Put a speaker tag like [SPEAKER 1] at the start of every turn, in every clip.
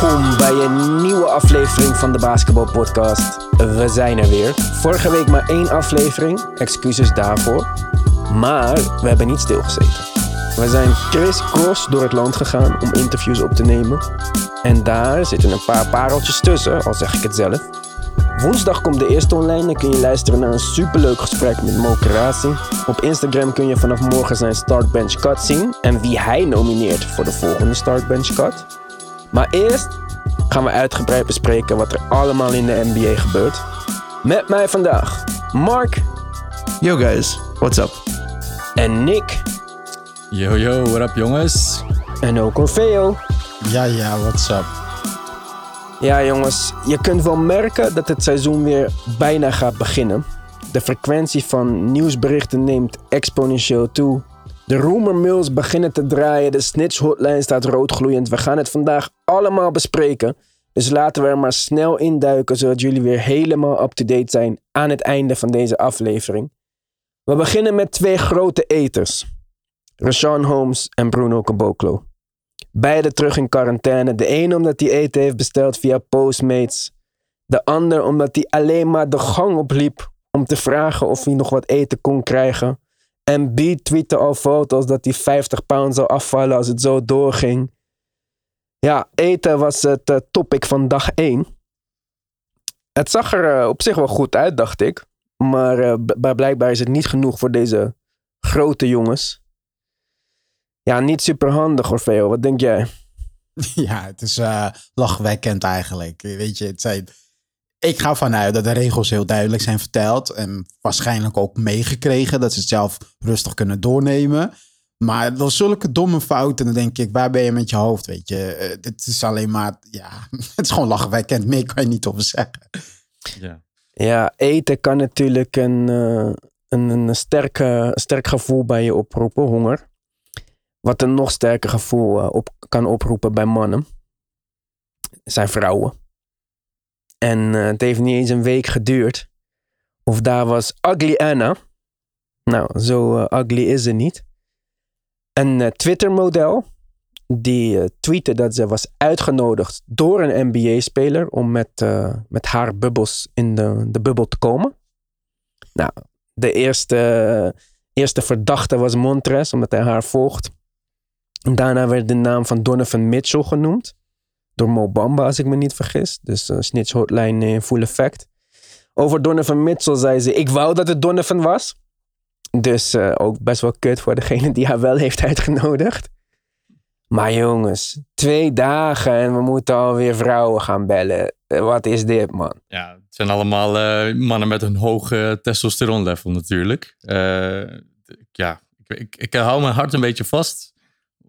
[SPEAKER 1] Welkom bij een nieuwe aflevering van de Basketball Podcast. We zijn er weer. Vorige week maar één aflevering, excuses daarvoor. Maar we hebben niet stilgezeten. We zijn crisscross door het land gegaan om interviews op te nemen. En daar zitten een paar pareltjes tussen, al zeg ik het zelf. Woensdag komt de eerste online en kun je luisteren naar een superleuk gesprek met Mo. Op Instagram kun je vanaf morgen zijn Startbench Cut zien en wie hij nomineert voor de volgende Startbench Cut. Maar eerst gaan we uitgebreid bespreken wat er allemaal in de NBA gebeurt. Met mij vandaag Mark
[SPEAKER 2] Yo guys, what's up?
[SPEAKER 1] en Nick
[SPEAKER 3] Yo, yo, what up jongens?
[SPEAKER 1] en ook Orfeo.
[SPEAKER 2] Ja, ja, what's up?
[SPEAKER 1] Ja, jongens, je kunt wel merken dat het seizoen weer bijna gaat beginnen. De frequentie van nieuwsberichten neemt exponentieel toe. De rumor mills beginnen te draaien, de snitch hotline staat roodgloeiend. We gaan het vandaag allemaal bespreken. Dus laten we er maar snel induiken, zodat jullie weer helemaal up-to-date zijn aan het einde van deze aflevering. We beginnen met twee grote eters. Rashawn Holmes en Bruno Caboclo. Beide terug in quarantaine. De een omdat hij eten heeft besteld via Postmates. De ander omdat hij alleen maar de gang opliep om te vragen of hij nog wat eten kon krijgen. En B tweette al foto's dat hij 50 pound zou afvallen als het zo doorging. Ja, eten was het eh, topic van dag 1. Het zag er eh, op zich wel goed uit, dacht ik. Maar eh, b- blijkbaar is het niet genoeg voor deze grote jongens. Ja, niet super handig, Orfeo. Wat denk jij?
[SPEAKER 2] Ja, het is lachwekkend eigenlijk. Weet je, het zijn... Ik ga vanuit dat de regels heel duidelijk zijn verteld. En waarschijnlijk ook meegekregen. Dat ze het zelf rustig kunnen doornemen. Maar door zulke domme fouten, dan denk ik, waar ben je met je hoofd? Weet je, Eh, het is alleen maar, ja, het is gewoon lachwekkend. Meer kan je niet over zeggen.
[SPEAKER 3] Ja.
[SPEAKER 1] Ja, eten kan natuurlijk een, eh, een, een sterke, sterk gevoel bij je oproepen, honger. Wat een nog sterker gevoel eh, op, kan oproepen bij mannen. Zijn vrouwen. En eh, het heeft niet eens een week geduurd. Of daar was Ugly Anna. Nou, zo eh, ugly is ze niet. Een eh, Twitter-model. Die tweette dat ze was uitgenodigd door een NBA-speler om met, met haar bubbels in de, de bubbel te komen. Nou, de eerste, eerste verdachte was Montres, omdat hij haar volgt. Daarna werd de naam van Donovan Mitchell genoemd. Door Mo Bamba, als ik me niet vergis. Dus uh, Snitch Hotline in full effect. Over Donovan Mitchell zei ze: Ik wou dat het Donovan was. Dus eh, ook best wel kut voor degene die haar wel heeft uitgenodigd. Maar jongens, twee dagen en we moeten alweer vrouwen gaan bellen. Eh, Wat is dit, man?
[SPEAKER 3] ja, het zijn allemaal eh, mannen met een hoog eh, testosteronlevel natuurlijk. Eh, ja, ik, ik hou mijn hart een beetje vast.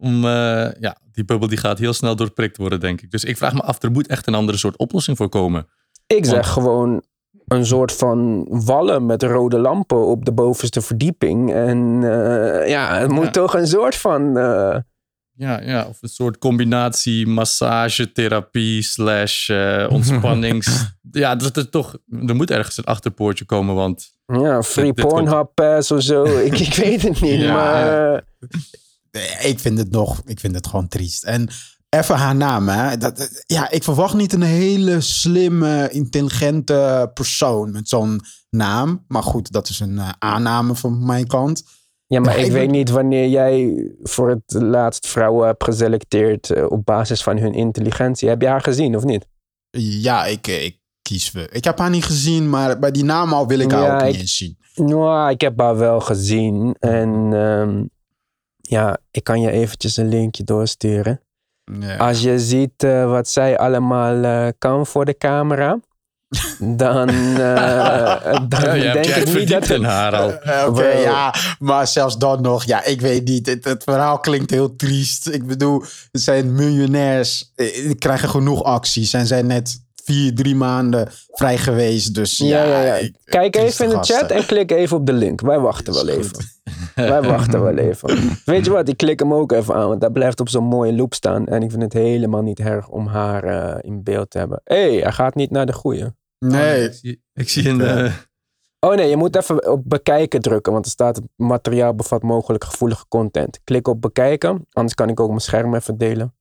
[SPEAKER 3] Om, eh, ja, die bubbel die gaat heel snel doorprikt worden, denk ik. Dus ik vraag me af, er moet echt een andere soort oplossing voor komen.
[SPEAKER 1] Ik zeg
[SPEAKER 3] Want-
[SPEAKER 1] gewoon een soort van wallen met rode lampen op de bovenste verdieping. En eh, ja, het moet
[SPEAKER 3] Ja.
[SPEAKER 1] toch een soort van. eh,
[SPEAKER 3] Ja, ja, of een soort combinatie massage, therapie, slash ontspannings... ja, dat er toch... Er moet ergens een achterpoortje komen, want...
[SPEAKER 1] ja, free
[SPEAKER 3] dit komt-
[SPEAKER 1] Pornhub pass of zo. ik, ik weet het niet,
[SPEAKER 3] Ja.
[SPEAKER 1] maar.
[SPEAKER 2] Ik vind het nog, ik vind het gewoon triest. En even haar naam, hè. Dat, dat- ja, ik verwacht niet een hele slimme, intelligente persoon met zo'n naam. Maar goed, dat is een eh, aanname van mijn kant.
[SPEAKER 1] Ja, maar ik weet niet wanneer jij voor het laatst vrouwen hebt geselecteerd eh, op basis van hun intelligentie. Heb je haar gezien of niet?
[SPEAKER 2] Ja, ik, eh, ik kies we. Ik heb haar niet gezien, maar bij die naam al wil ik haar
[SPEAKER 1] Ja,
[SPEAKER 2] ook niet
[SPEAKER 1] ik-
[SPEAKER 2] eens zien.
[SPEAKER 1] Nou, ik heb haar wel gezien. En ehm, ja, ik kan je eventjes een linkje doorsturen.
[SPEAKER 2] Ja.
[SPEAKER 1] Als je ziet eh, wat zij allemaal eh, kan voor de camera, dan, eh, dan
[SPEAKER 3] Ja, je hebt
[SPEAKER 1] denk
[SPEAKER 3] je
[SPEAKER 1] ik
[SPEAKER 3] echt
[SPEAKER 1] niet dat
[SPEAKER 3] in haar al.
[SPEAKER 2] Oké, ja, maar zelfs dan nog, ja, ik weet niet. Het, het verhaal klinkt heel triest. Ik bedoel, het zijn miljonairs, die krijgen genoeg acties en zijn net vier, drie maanden vrij geweest. Dus
[SPEAKER 1] Ja,
[SPEAKER 2] ja,
[SPEAKER 1] ja, ja.
[SPEAKER 2] ik-
[SPEAKER 1] Kijk even in de chat en klik even op de link. Wij wachten wel even. Wij wachten wel even. Weet je wat, ik klik hem ook even aan, want dat blijft op zo'n mooie loop staan. En ik vind het helemaal niet erg om haar eh, in beeld te hebben. Hé, hey, hij gaat niet naar de goeie.
[SPEAKER 2] Nee,
[SPEAKER 3] Ik zie, ik zie een... eh,
[SPEAKER 1] Oh nee, je moet even op bekijken drukken, want er staat het materiaal bevat mogelijk gevoelige content. Klik op bekijken, anders kan ik ook mijn scherm even delen.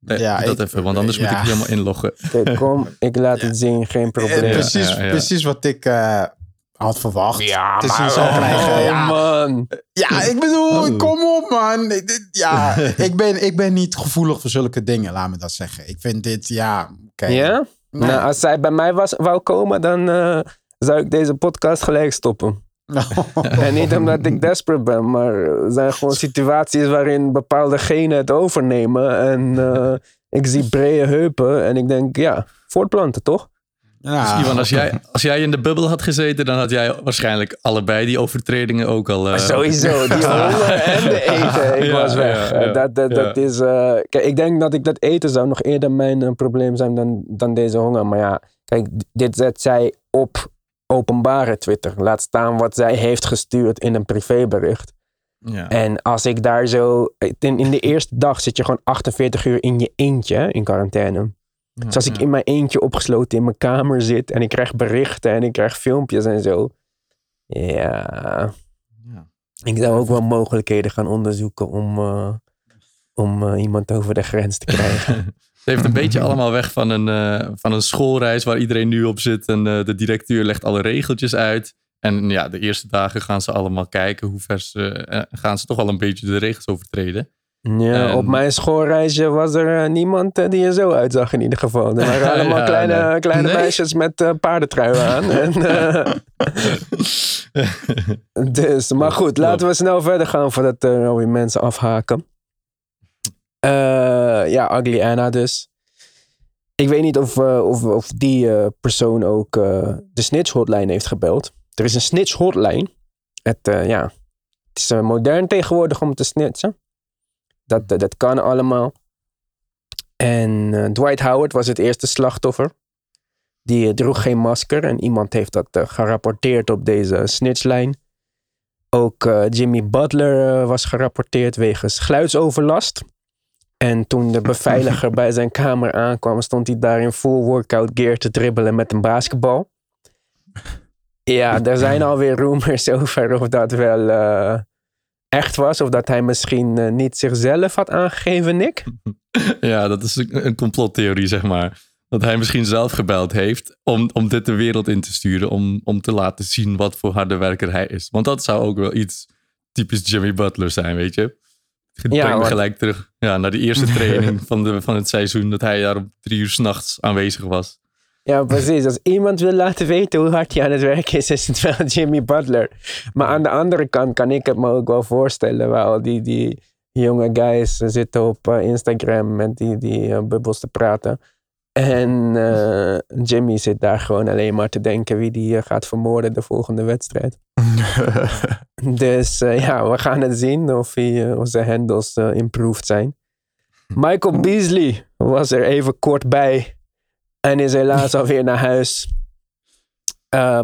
[SPEAKER 3] Nee,
[SPEAKER 2] Ja,
[SPEAKER 3] doe dat
[SPEAKER 2] ik-
[SPEAKER 3] even, want anders moet ik helemaal inloggen.
[SPEAKER 1] Oké, kom, ik laat het zien, geen probleem.
[SPEAKER 2] precies,
[SPEAKER 3] ja, ja.
[SPEAKER 2] precies wat ik eh, had verwacht.
[SPEAKER 1] Ja,
[SPEAKER 2] te zien
[SPEAKER 1] maar
[SPEAKER 2] krijgen.
[SPEAKER 1] oh,
[SPEAKER 2] Ja.
[SPEAKER 1] man.
[SPEAKER 2] Ja, ik bedoel, kom op man. Ja, ik ben, ik ben niet gevoelig voor zulke dingen, laat me dat zeggen. Ik vind dit, ja, oké.
[SPEAKER 1] Ja?
[SPEAKER 2] Nee.
[SPEAKER 1] Nou, als zij bij mij was, wou komen, dan eh, zou ik deze podcast gelijk stoppen. En niet omdat ik desperate ben, maar er zijn gewoon situaties waarin bepaalde genen het overnemen. En eh, ik zie brede heupen en ik denk, ja, voortplanten toch?
[SPEAKER 2] Ja.
[SPEAKER 3] Dus Ivan, als jij, als jij in de bubbel had gezeten, dan had jij waarschijnlijk allebei die overtredingen ook al. eh,
[SPEAKER 1] Sowieso, die honger en de eten. Ik
[SPEAKER 3] Ja,
[SPEAKER 1] was weg.
[SPEAKER 3] ja, ja.
[SPEAKER 1] dat, dat, is, eh, kijk, ik denk dat ik dat eten zou nog eerder mijn probleem zijn dan, dan deze honger. Maar ja, kijk, dit zet zij op openbare Twitter. Laat staan wat zij heeft gestuurd in een privébericht.
[SPEAKER 3] Ja.
[SPEAKER 1] En als ik daar zo... In, in de eerste dag zit je gewoon 48 uur in je eentje in quarantaine. Dus als ik in mijn eentje opgesloten in mijn kamer zit en ik krijg berichten en ik krijg filmpjes en zo. Ja,
[SPEAKER 3] Ja.
[SPEAKER 1] ik zou ook wel mogelijkheden gaan onderzoeken om, eh, om eh, iemand over de grens te krijgen.
[SPEAKER 3] Het heeft een beetje allemaal weg van een, eh, van een schoolreis waar iedereen nu op zit. En eh, de directeur legt alle regeltjes uit. En ja, de eerste dagen gaan ze allemaal kijken hoe ver ze... eh, gaan ze toch wel een beetje de regels overtreden.
[SPEAKER 1] ja,
[SPEAKER 3] En-
[SPEAKER 1] op mijn schoolreisje was er niemand die er zo uitzag in ieder geval. Er waren allemaal
[SPEAKER 3] Ja,
[SPEAKER 1] kleine,
[SPEAKER 3] nee.
[SPEAKER 1] kleine
[SPEAKER 3] Nee?
[SPEAKER 1] meisjes met paardentruien aan. En, dus, maar goed, laten we snel verder gaan voordat er alweer mensen afhaken. Eh, ja, Ugly Anna dus. Ik weet niet of, eh, of, of die eh, persoon ook eh, de snitch hotline heeft gebeld. Er is een snitch hotline. Het, eh, ja, het is eh, modern tegenwoordig om te snitchen. Dat, dat, kan allemaal. En eh, Dwight Howard was het eerste slachtoffer. Die eh, droeg geen masker en iemand heeft dat eh, gerapporteerd op deze snitchlijn. Ook eh, Jimmy Butler eh, was gerapporteerd wegens geluidsoverlast. En toen de beveiliger bij zijn kamer aankwam, stond hij daar in full workout gear te dribbelen met een basketbal. Ja, er zijn alweer rumors over of dat wel eh, echt was. Of dat hij misschien eh, niet zichzelf had aangegeven, Nick.
[SPEAKER 3] ja, dat is een, een complottheorie, zeg maar. Dat hij misschien zelf gebeld heeft om, om dit de wereld in te sturen. Om, om te laten zien wat voor harde werker hij is. Want dat zou ook wel iets typisch Jimmy Butler zijn, weet je.
[SPEAKER 1] Ja,
[SPEAKER 3] me
[SPEAKER 1] want-
[SPEAKER 3] gelijk terug ja, naar die eerste training van, de, van het seizoen. Dat hij daar om drie uur s'nachts aanwezig was.
[SPEAKER 1] Ja, precies. Als iemand wil laten weten hoe hard hij aan het werk is, is het wel Jimmy Butler. Maar aan de andere kant kan ik het me ook wel voorstellen. Waar al die, die jonge guys zitten op eh, Instagram met die, die eh, bubbels te praten. En eh, Jimmy zit daar gewoon alleen maar te denken wie die eh, gaat vermoorden de volgende wedstrijd. Dus eh, ja, we gaan het zien of, hij, of zijn handles improved zijn. Michael Beasley was er even kort bij en is helaas alweer naar huis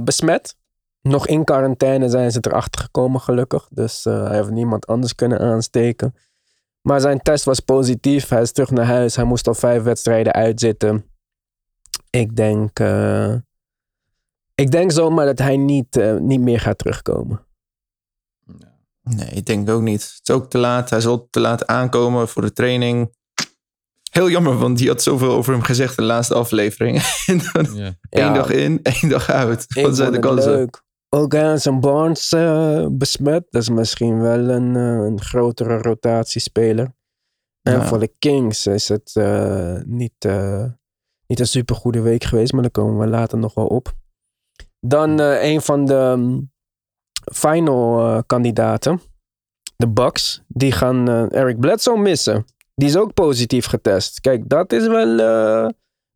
[SPEAKER 1] besmet. Nog in quarantaine zijn ze erachter gekomen, gelukkig. Dus hij heeft niemand anders kunnen aansteken. Maar zijn test was positief. Hij is terug naar huis. Hij moest al vijf wedstrijden uitzitten. Ik denk, eh, ik denk zomaar dat hij niet, eh, niet meer gaat terugkomen.
[SPEAKER 4] Nee, ik denk ook niet. Het is ook te laat. Hij zal te laat aankomen voor de training. Heel jammer, want die had zoveel over hem gezegd in de laatste aflevering. en dan
[SPEAKER 3] Ja.
[SPEAKER 4] één
[SPEAKER 1] Ja.
[SPEAKER 4] dag in, één dag uit. Wat zijn de kansen?
[SPEAKER 1] leuk. Ook Hanson Barnes eh, besmet. Dat is misschien wel een, eh, een grotere rotatiespeler. En
[SPEAKER 4] Ja.
[SPEAKER 1] voor de Kings is het eh, niet, eh, niet een supergoede week geweest, maar daar komen we later nog wel op. Dan een van de mm, final kandidaten, de Bucks, die gaan Eric Bledsoe missen. Die is ook positief getest. Kijk, dat is wel.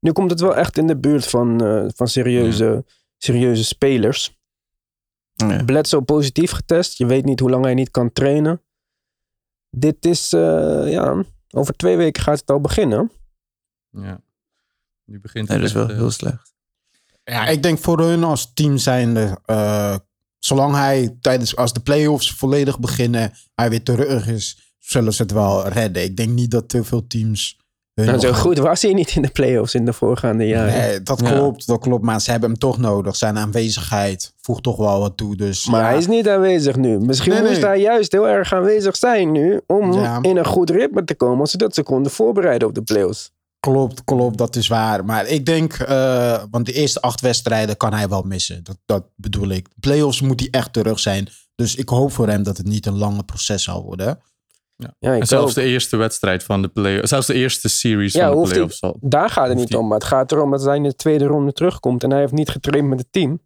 [SPEAKER 1] nu komt het wel echt in de buurt van, van serieuze, serieuze spelers.
[SPEAKER 4] Ja.
[SPEAKER 1] Bledsoe positief getest. Je weet niet hoe lang hij niet kan trainen. Dit is, eh, ja, over twee weken gaat het al beginnen.
[SPEAKER 3] Ja. Nu begint het
[SPEAKER 4] dat is wel
[SPEAKER 3] eh,
[SPEAKER 4] heel slecht.
[SPEAKER 2] Ja, ik denk voor hun als team zijnde, eh, zolang hij tijdens als de playoffs volledig beginnen, hij weer terug is, zullen ze het wel redden. Ik denk niet dat te veel teams
[SPEAKER 1] Nou, zo goed was hij niet in de playoffs in de voorgaande jaren.
[SPEAKER 2] Nee, dat
[SPEAKER 1] Ja.
[SPEAKER 2] klopt, dat klopt. Maar ze hebben hem toch nodig. Zijn aanwezigheid voegt toch wel wat toe. Dus,
[SPEAKER 1] Maar
[SPEAKER 2] ja.
[SPEAKER 1] hij is niet aanwezig nu. Misschien
[SPEAKER 2] Nee, nee.
[SPEAKER 1] moest hij juist heel erg aanwezig zijn nu. Om
[SPEAKER 2] Ja.
[SPEAKER 1] in een goed ritme te komen. Zodat ze konden voorbereiden op de playoffs.
[SPEAKER 2] Klopt, klopt, dat is waar. Maar ik denk, eh, want de eerste acht wedstrijden kan hij wel missen. Dat, dat bedoel ik. Playoffs moet hij echt terug zijn. Dus ik hoop voor hem dat het niet een lange proces zal worden.
[SPEAKER 1] Ja,
[SPEAKER 3] En zelfs
[SPEAKER 1] ook.
[SPEAKER 3] de eerste wedstrijd van de play zelfs de eerste series
[SPEAKER 1] Ja,
[SPEAKER 3] van de playoffs al.
[SPEAKER 1] Daar gaat het
[SPEAKER 3] Hoeft
[SPEAKER 1] niet
[SPEAKER 3] hij-
[SPEAKER 1] om. Maar het gaat erom dat hij in de tweede ronde terugkomt. En hij heeft niet getraind met het team.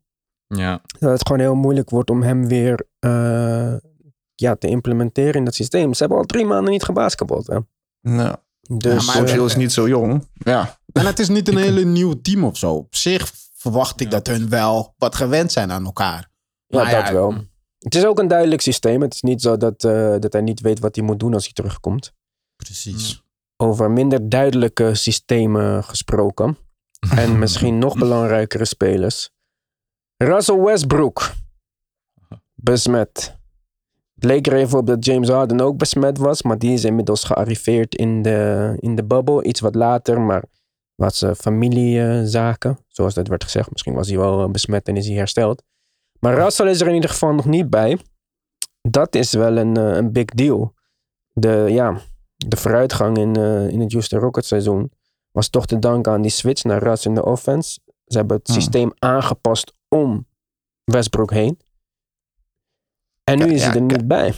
[SPEAKER 3] Ja,
[SPEAKER 1] Dat het gewoon heel moeilijk wordt om hem weer eh, ja, te implementeren in dat systeem. Ze hebben al drie maanden niet gebasketbald. Hè?
[SPEAKER 4] Nou,
[SPEAKER 1] Dus
[SPEAKER 2] maar-
[SPEAKER 1] eh,
[SPEAKER 4] Hill is niet zo jong. Ja.
[SPEAKER 2] En het is niet een hele nieuw team of zo. Op zich verwacht ik dat hun wel wat gewend zijn aan elkaar.
[SPEAKER 1] ja,
[SPEAKER 2] Maar
[SPEAKER 1] dat
[SPEAKER 2] ja,
[SPEAKER 1] wel. Het is ook een duidelijk systeem. Het is niet zo dat, eh, dat hij niet weet wat hij moet doen als hij terugkomt.
[SPEAKER 2] Precies.
[SPEAKER 1] Over minder duidelijke systemen gesproken. En misschien nog belangrijkere spelers. Russell Westbrook. Besmet. Het leek er even op dat James Harden ook besmet was. Maar die is inmiddels gearriveerd in de, in de bubble. Iets wat later, maar wat familiezaken. Zoals dat werd gezegd. Misschien was hij wel eh, besmet en is hij hersteld. Maar Russell is er in ieder geval nog niet bij. Dat is wel een, eh, een big deal. De, ja, de vooruitgang in, eh, in het Houston Rockets seizoen was toch te danken aan die switch naar Russ in de offense. Ze hebben het
[SPEAKER 4] Hmm.
[SPEAKER 1] systeem aangepast om Westbrook heen. En nu
[SPEAKER 4] Ja,
[SPEAKER 1] is hij
[SPEAKER 4] ja,
[SPEAKER 1] er niet bij.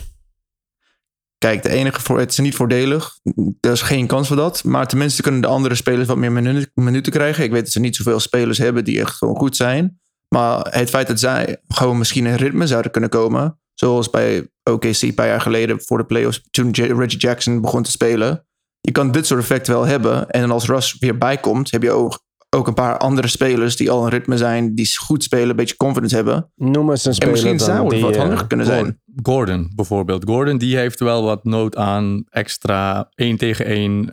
[SPEAKER 4] Kijk, de enige voor, het is niet voordelig. Er is geen kans voor dat. Maar tenminste kunnen de andere spelers wat meer minu- minuten krijgen. Ik weet dat ze niet zoveel spelers hebben die echt gewoon goed zijn. Maar het feit dat zij gewoon misschien in ritme zouden kunnen komen. Zoals bij OKC een paar jaar geleden voor de playoffs. Toen J- Reggie Jackson begon te spelen. Je kan dit soort effect wel hebben. En als Russ weer bijkomt, heb je ook, ook een paar andere spelers die al in ritme zijn. Die goed spelen, een beetje confidence hebben.
[SPEAKER 1] Noem eens een
[SPEAKER 4] En
[SPEAKER 1] speler
[SPEAKER 4] misschien
[SPEAKER 1] dan
[SPEAKER 4] zou het
[SPEAKER 1] die,
[SPEAKER 4] wat
[SPEAKER 1] eh,
[SPEAKER 4] handiger kunnen zijn.
[SPEAKER 3] Gordon bijvoorbeeld. Gordon die heeft wel wat nood aan extra 1 tegen 1.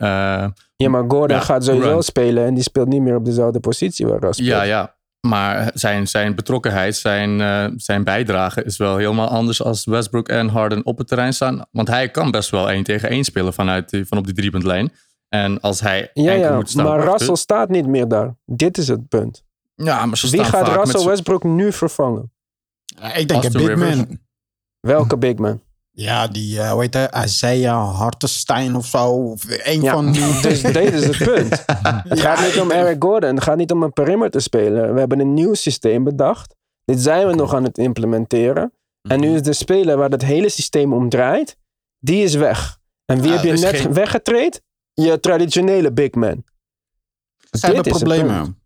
[SPEAKER 1] Ja, maar Gordon
[SPEAKER 3] Ja,
[SPEAKER 1] gaat sowieso
[SPEAKER 3] run.
[SPEAKER 1] spelen en die speelt niet meer op dezelfde positie waar Russ speelt.
[SPEAKER 3] ja, ja. Maar zijn, zijn betrokkenheid, zijn, eh, zijn bijdrage is wel helemaal anders als Westbrook en Harden op het terrein staan. Want hij kan best wel 1 tegen 1 spelen vanuit die, van op die driepuntlijn. En als hij
[SPEAKER 1] Ja,
[SPEAKER 3] enkel
[SPEAKER 1] ja,
[SPEAKER 3] moet staan
[SPEAKER 1] maar
[SPEAKER 3] wachten-
[SPEAKER 1] Russell staat niet meer daar. Dit is het punt.
[SPEAKER 3] Ja, maar ze
[SPEAKER 1] Wie
[SPEAKER 3] staan
[SPEAKER 1] gaat Russell Westbrook nu vervangen?
[SPEAKER 2] Ja, ik denk een big
[SPEAKER 3] Rivers.
[SPEAKER 2] man.
[SPEAKER 1] Welke big man?
[SPEAKER 2] Ja, die, eh hoe heet hij? Isaiah Hartenstein of zo. Of een
[SPEAKER 1] Ja,
[SPEAKER 2] van die.
[SPEAKER 1] dus dit is het punt. Het gaat niet om Eric Gordon. Het gaat niet om een perimeter speler. We hebben een nieuw systeem bedacht. Dit zijn we nog aan het implementeren. En nu is de speler waar het hele systeem om draait, die is weg. En wie
[SPEAKER 3] Ja,
[SPEAKER 1] heb je
[SPEAKER 3] is
[SPEAKER 1] net
[SPEAKER 3] geen-
[SPEAKER 1] weggetraind? Je traditionele big man.
[SPEAKER 2] Ze hebben
[SPEAKER 1] is het
[SPEAKER 2] problemen.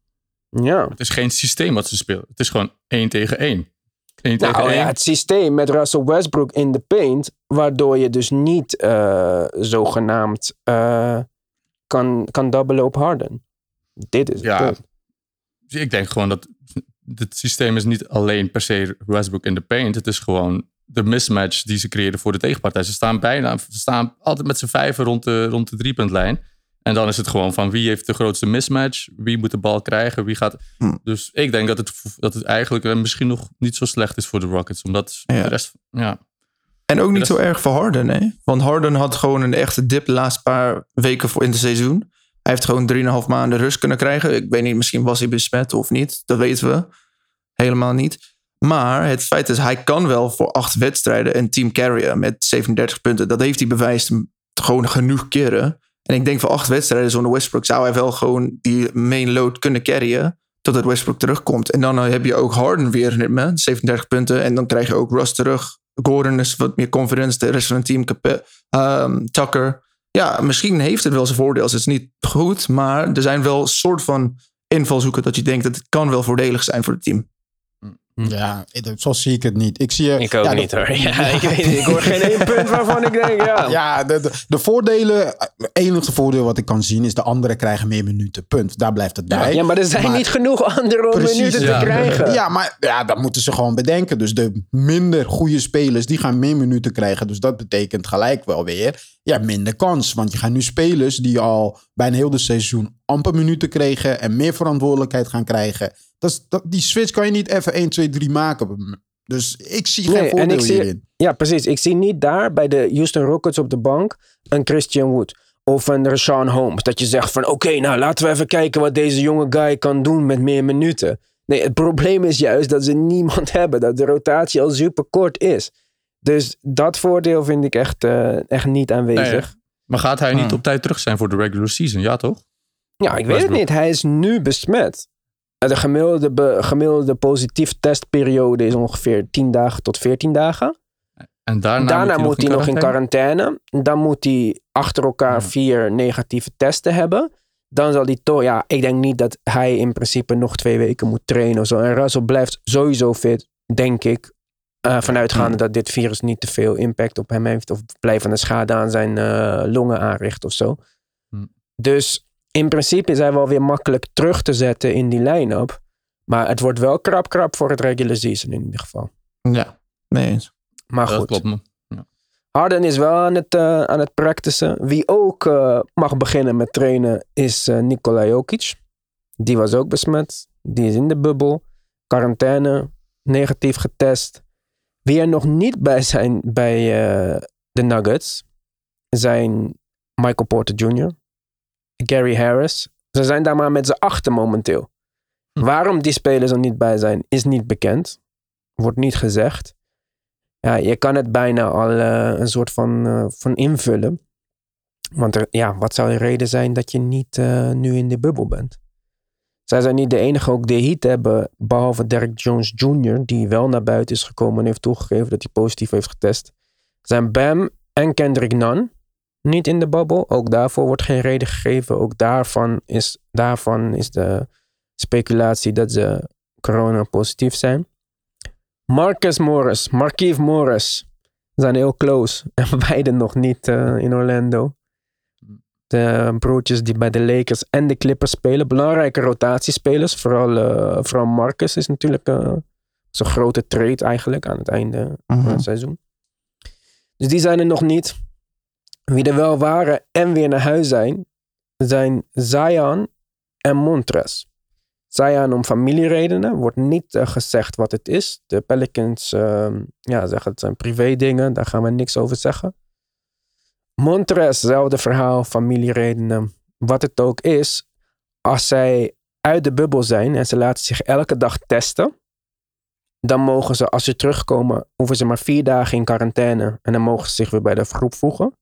[SPEAKER 1] Ja.
[SPEAKER 3] Het is geen systeem wat ze spelen. Het is gewoon 1 tegen 1. 1
[SPEAKER 1] Nou
[SPEAKER 3] 1.
[SPEAKER 1] ja, het systeem met Russell Westbrook in de paint, waardoor je dus niet eh, zogenaamd eh, kan, kan dubbelen op Harden. Dit is het
[SPEAKER 3] Ja. Dus ik denk gewoon dat het systeem is niet alleen per se Westbrook in de paint. Het is gewoon de mismatch die ze creëren voor de tegenpartij. Ze staan bijna, ze staan altijd met z'n vijven rond de, rond de driepuntlijn. En dan is het gewoon van wie heeft de grootste mismatch? Wie moet de bal krijgen? Wie gaat...
[SPEAKER 4] Hm.
[SPEAKER 3] Dus ik denk dat het, dat het eigenlijk eh, misschien nog niet zo slecht is voor de Rockets. Omdat
[SPEAKER 4] Ja.
[SPEAKER 3] de rest... Ja,
[SPEAKER 4] En ook niet zo erg voor Harden, hè? Want Harden had gewoon een echte dip de laatste paar weken voor in het seizoen. Hij heeft gewoon 3,5 maanden rust kunnen krijgen. Ik weet niet, misschien was hij besmet of niet. Dat weten we helemaal niet. Maar het feit is, hij kan wel voor acht wedstrijden een team carryen met 37 punten. Dat heeft hij bewijst gewoon genoeg keren. En ik denk voor acht wedstrijden zonder Westbrook zou hij wel gewoon die main load kunnen carryen. Totdat Westbrook terugkomt. En dan heb je ook Harden weer met 37 punten. En dan krijg je ook Russ terug. Gordon is wat meer confidence. De rest van het team. Ehm, Tucker. Ja, misschien heeft het wel zijn voordeel. Het is niet goed. Maar er zijn wel soort van invalshoeken dat je denkt dat het kan wel voordelig zijn voor het team.
[SPEAKER 2] Ja, ik- zo zie ik het niet. Ik zie
[SPEAKER 1] Ik ook
[SPEAKER 2] ja, de-
[SPEAKER 1] niet hoor. Ja, ik, weet, niet. ik hoor geen één punt waarvan ik denk, ja.
[SPEAKER 2] Ja, de, de, de voordelen, het enige voordeel wat ik kan zien is de anderen krijgen meer minuten. Punt. Daar blijft het bij.
[SPEAKER 1] Ja, maar er zijn
[SPEAKER 2] Maar-
[SPEAKER 1] niet genoeg anderen om minuten te
[SPEAKER 3] Ja.
[SPEAKER 1] krijgen.
[SPEAKER 2] Ja, maar ja, dat moeten ze gewoon bedenken. Dus de minder goede spelers, die gaan meer minuten krijgen. Dus dat betekent gelijk wel weer, ja, minder kans. Want je gaat nu spelers die al bijna heel de seizoen amper minuten kregen en meer verantwoordelijkheid gaan krijgen. Dat is, dat, die switch kan je niet even 1, 2, 3 maken. Dus ik zie geen
[SPEAKER 1] Nee, en
[SPEAKER 2] voordeel
[SPEAKER 1] ik zie-
[SPEAKER 2] hierin.
[SPEAKER 1] Ja, precies. Ik zie niet daar bij de Houston Rockets op de bank een Christian Wood. Of een Rashawn Holmes. Dat je zegt van oké, nou laten we even kijken wat deze jonge guy kan doen met meer minuten. Nee, het probleem is juist dat ze niemand hebben. Dat de rotatie al super kort is. Dus dat voordeel vind ik echt, eh, echt niet aanwezig.
[SPEAKER 3] Maar gaat hij niet
[SPEAKER 2] Hmm.
[SPEAKER 3] op tijd terug zijn voor de regular season? Ja, toch?
[SPEAKER 1] Ja, ik weet het niet. Hij is nu besmet. De gemiddelde, be- gemiddelde positief testperiode is ongeveer 10 dagen tot 14 dagen.
[SPEAKER 3] En daarna,
[SPEAKER 1] Daarna moet hij nog in
[SPEAKER 3] quarantaine?
[SPEAKER 1] Dan moet hij achter elkaar
[SPEAKER 3] Ja.
[SPEAKER 1] vier negatieve testen hebben. Dan zal hij toch, ja, ik denk niet dat hij in principe nog twee weken moet trainen of zo. En Russell blijft sowieso fit, denk ik. eh, vanuitgaande dat dit virus niet te veel impact op hem heeft. Of blijvende schade aan zijn eh, longen aanricht of zo. Dus in principe is hij wel weer makkelijk terug te zetten in die line-up. Maar het wordt wel krap krap voor het regular season in ieder geval.
[SPEAKER 4] Ja, nee eens.
[SPEAKER 1] Maar
[SPEAKER 3] Dat
[SPEAKER 1] goed. Harden is wel aan het, eh, aan het practicen. Wie ook eh, mag beginnen met trainen is eh Nikola Jokic. Die was ook besmet. Die is in de bubbel. Quarantaine. Negatief getest. Wie er nog niet bij zijn bij eh, de Nuggets zijn Michael Porter Jr., Gary Harris. Ze zijn daar maar met z'n achten momenteel.
[SPEAKER 3] Hm.
[SPEAKER 1] Waarom die spelers er niet bij zijn, is niet bekend. Wordt niet gezegd. Ja, je kan het bijna al eh, een soort van, eh, van invullen. Want er, ja, wat zou de reden zijn dat je niet eh, nu in de bubbel bent? Zij zijn niet de enige ook de heat hebben, behalve Derek Jones Jr., die wel naar buiten is gekomen en heeft toegegeven dat hij positief heeft getest. Zijn Bam en Kendrick Nunn niet in de bubbel. Ook daarvoor wordt geen reden gegeven. Ook daarvan is, daarvan is de speculatie dat ze corona positief zijn. Marcus Morris, Markieff Morris zijn heel close. En beide nog niet eh, in Orlando. De broertjes die bij de Lakers en de Clippers spelen. Belangrijke rotatiespelers. Vooral, eh, vooral Marcus is natuurlijk eh, zo'n grote trade eigenlijk aan het einde van
[SPEAKER 4] Mhm.
[SPEAKER 1] het seizoen. Dus die zijn er nog niet. Wie er wel waren en weer naar huis zijn, zijn Zion en Montres. Zion om familieredenen. Wordt niet eh, gezegd wat het is. De Pelicans ehm, ja, zeggen het zijn privé dingen. Daar gaan we niks over zeggen. Montres, zelfde verhaal, familieredenen. Wat het ook is. Als zij uit de bubbel zijn en ze laten zich elke dag testen. Dan mogen ze, als ze terugkomen, hoeven ze maar vier dagen in quarantaine. En dan mogen ze zich weer bij de groep voegen.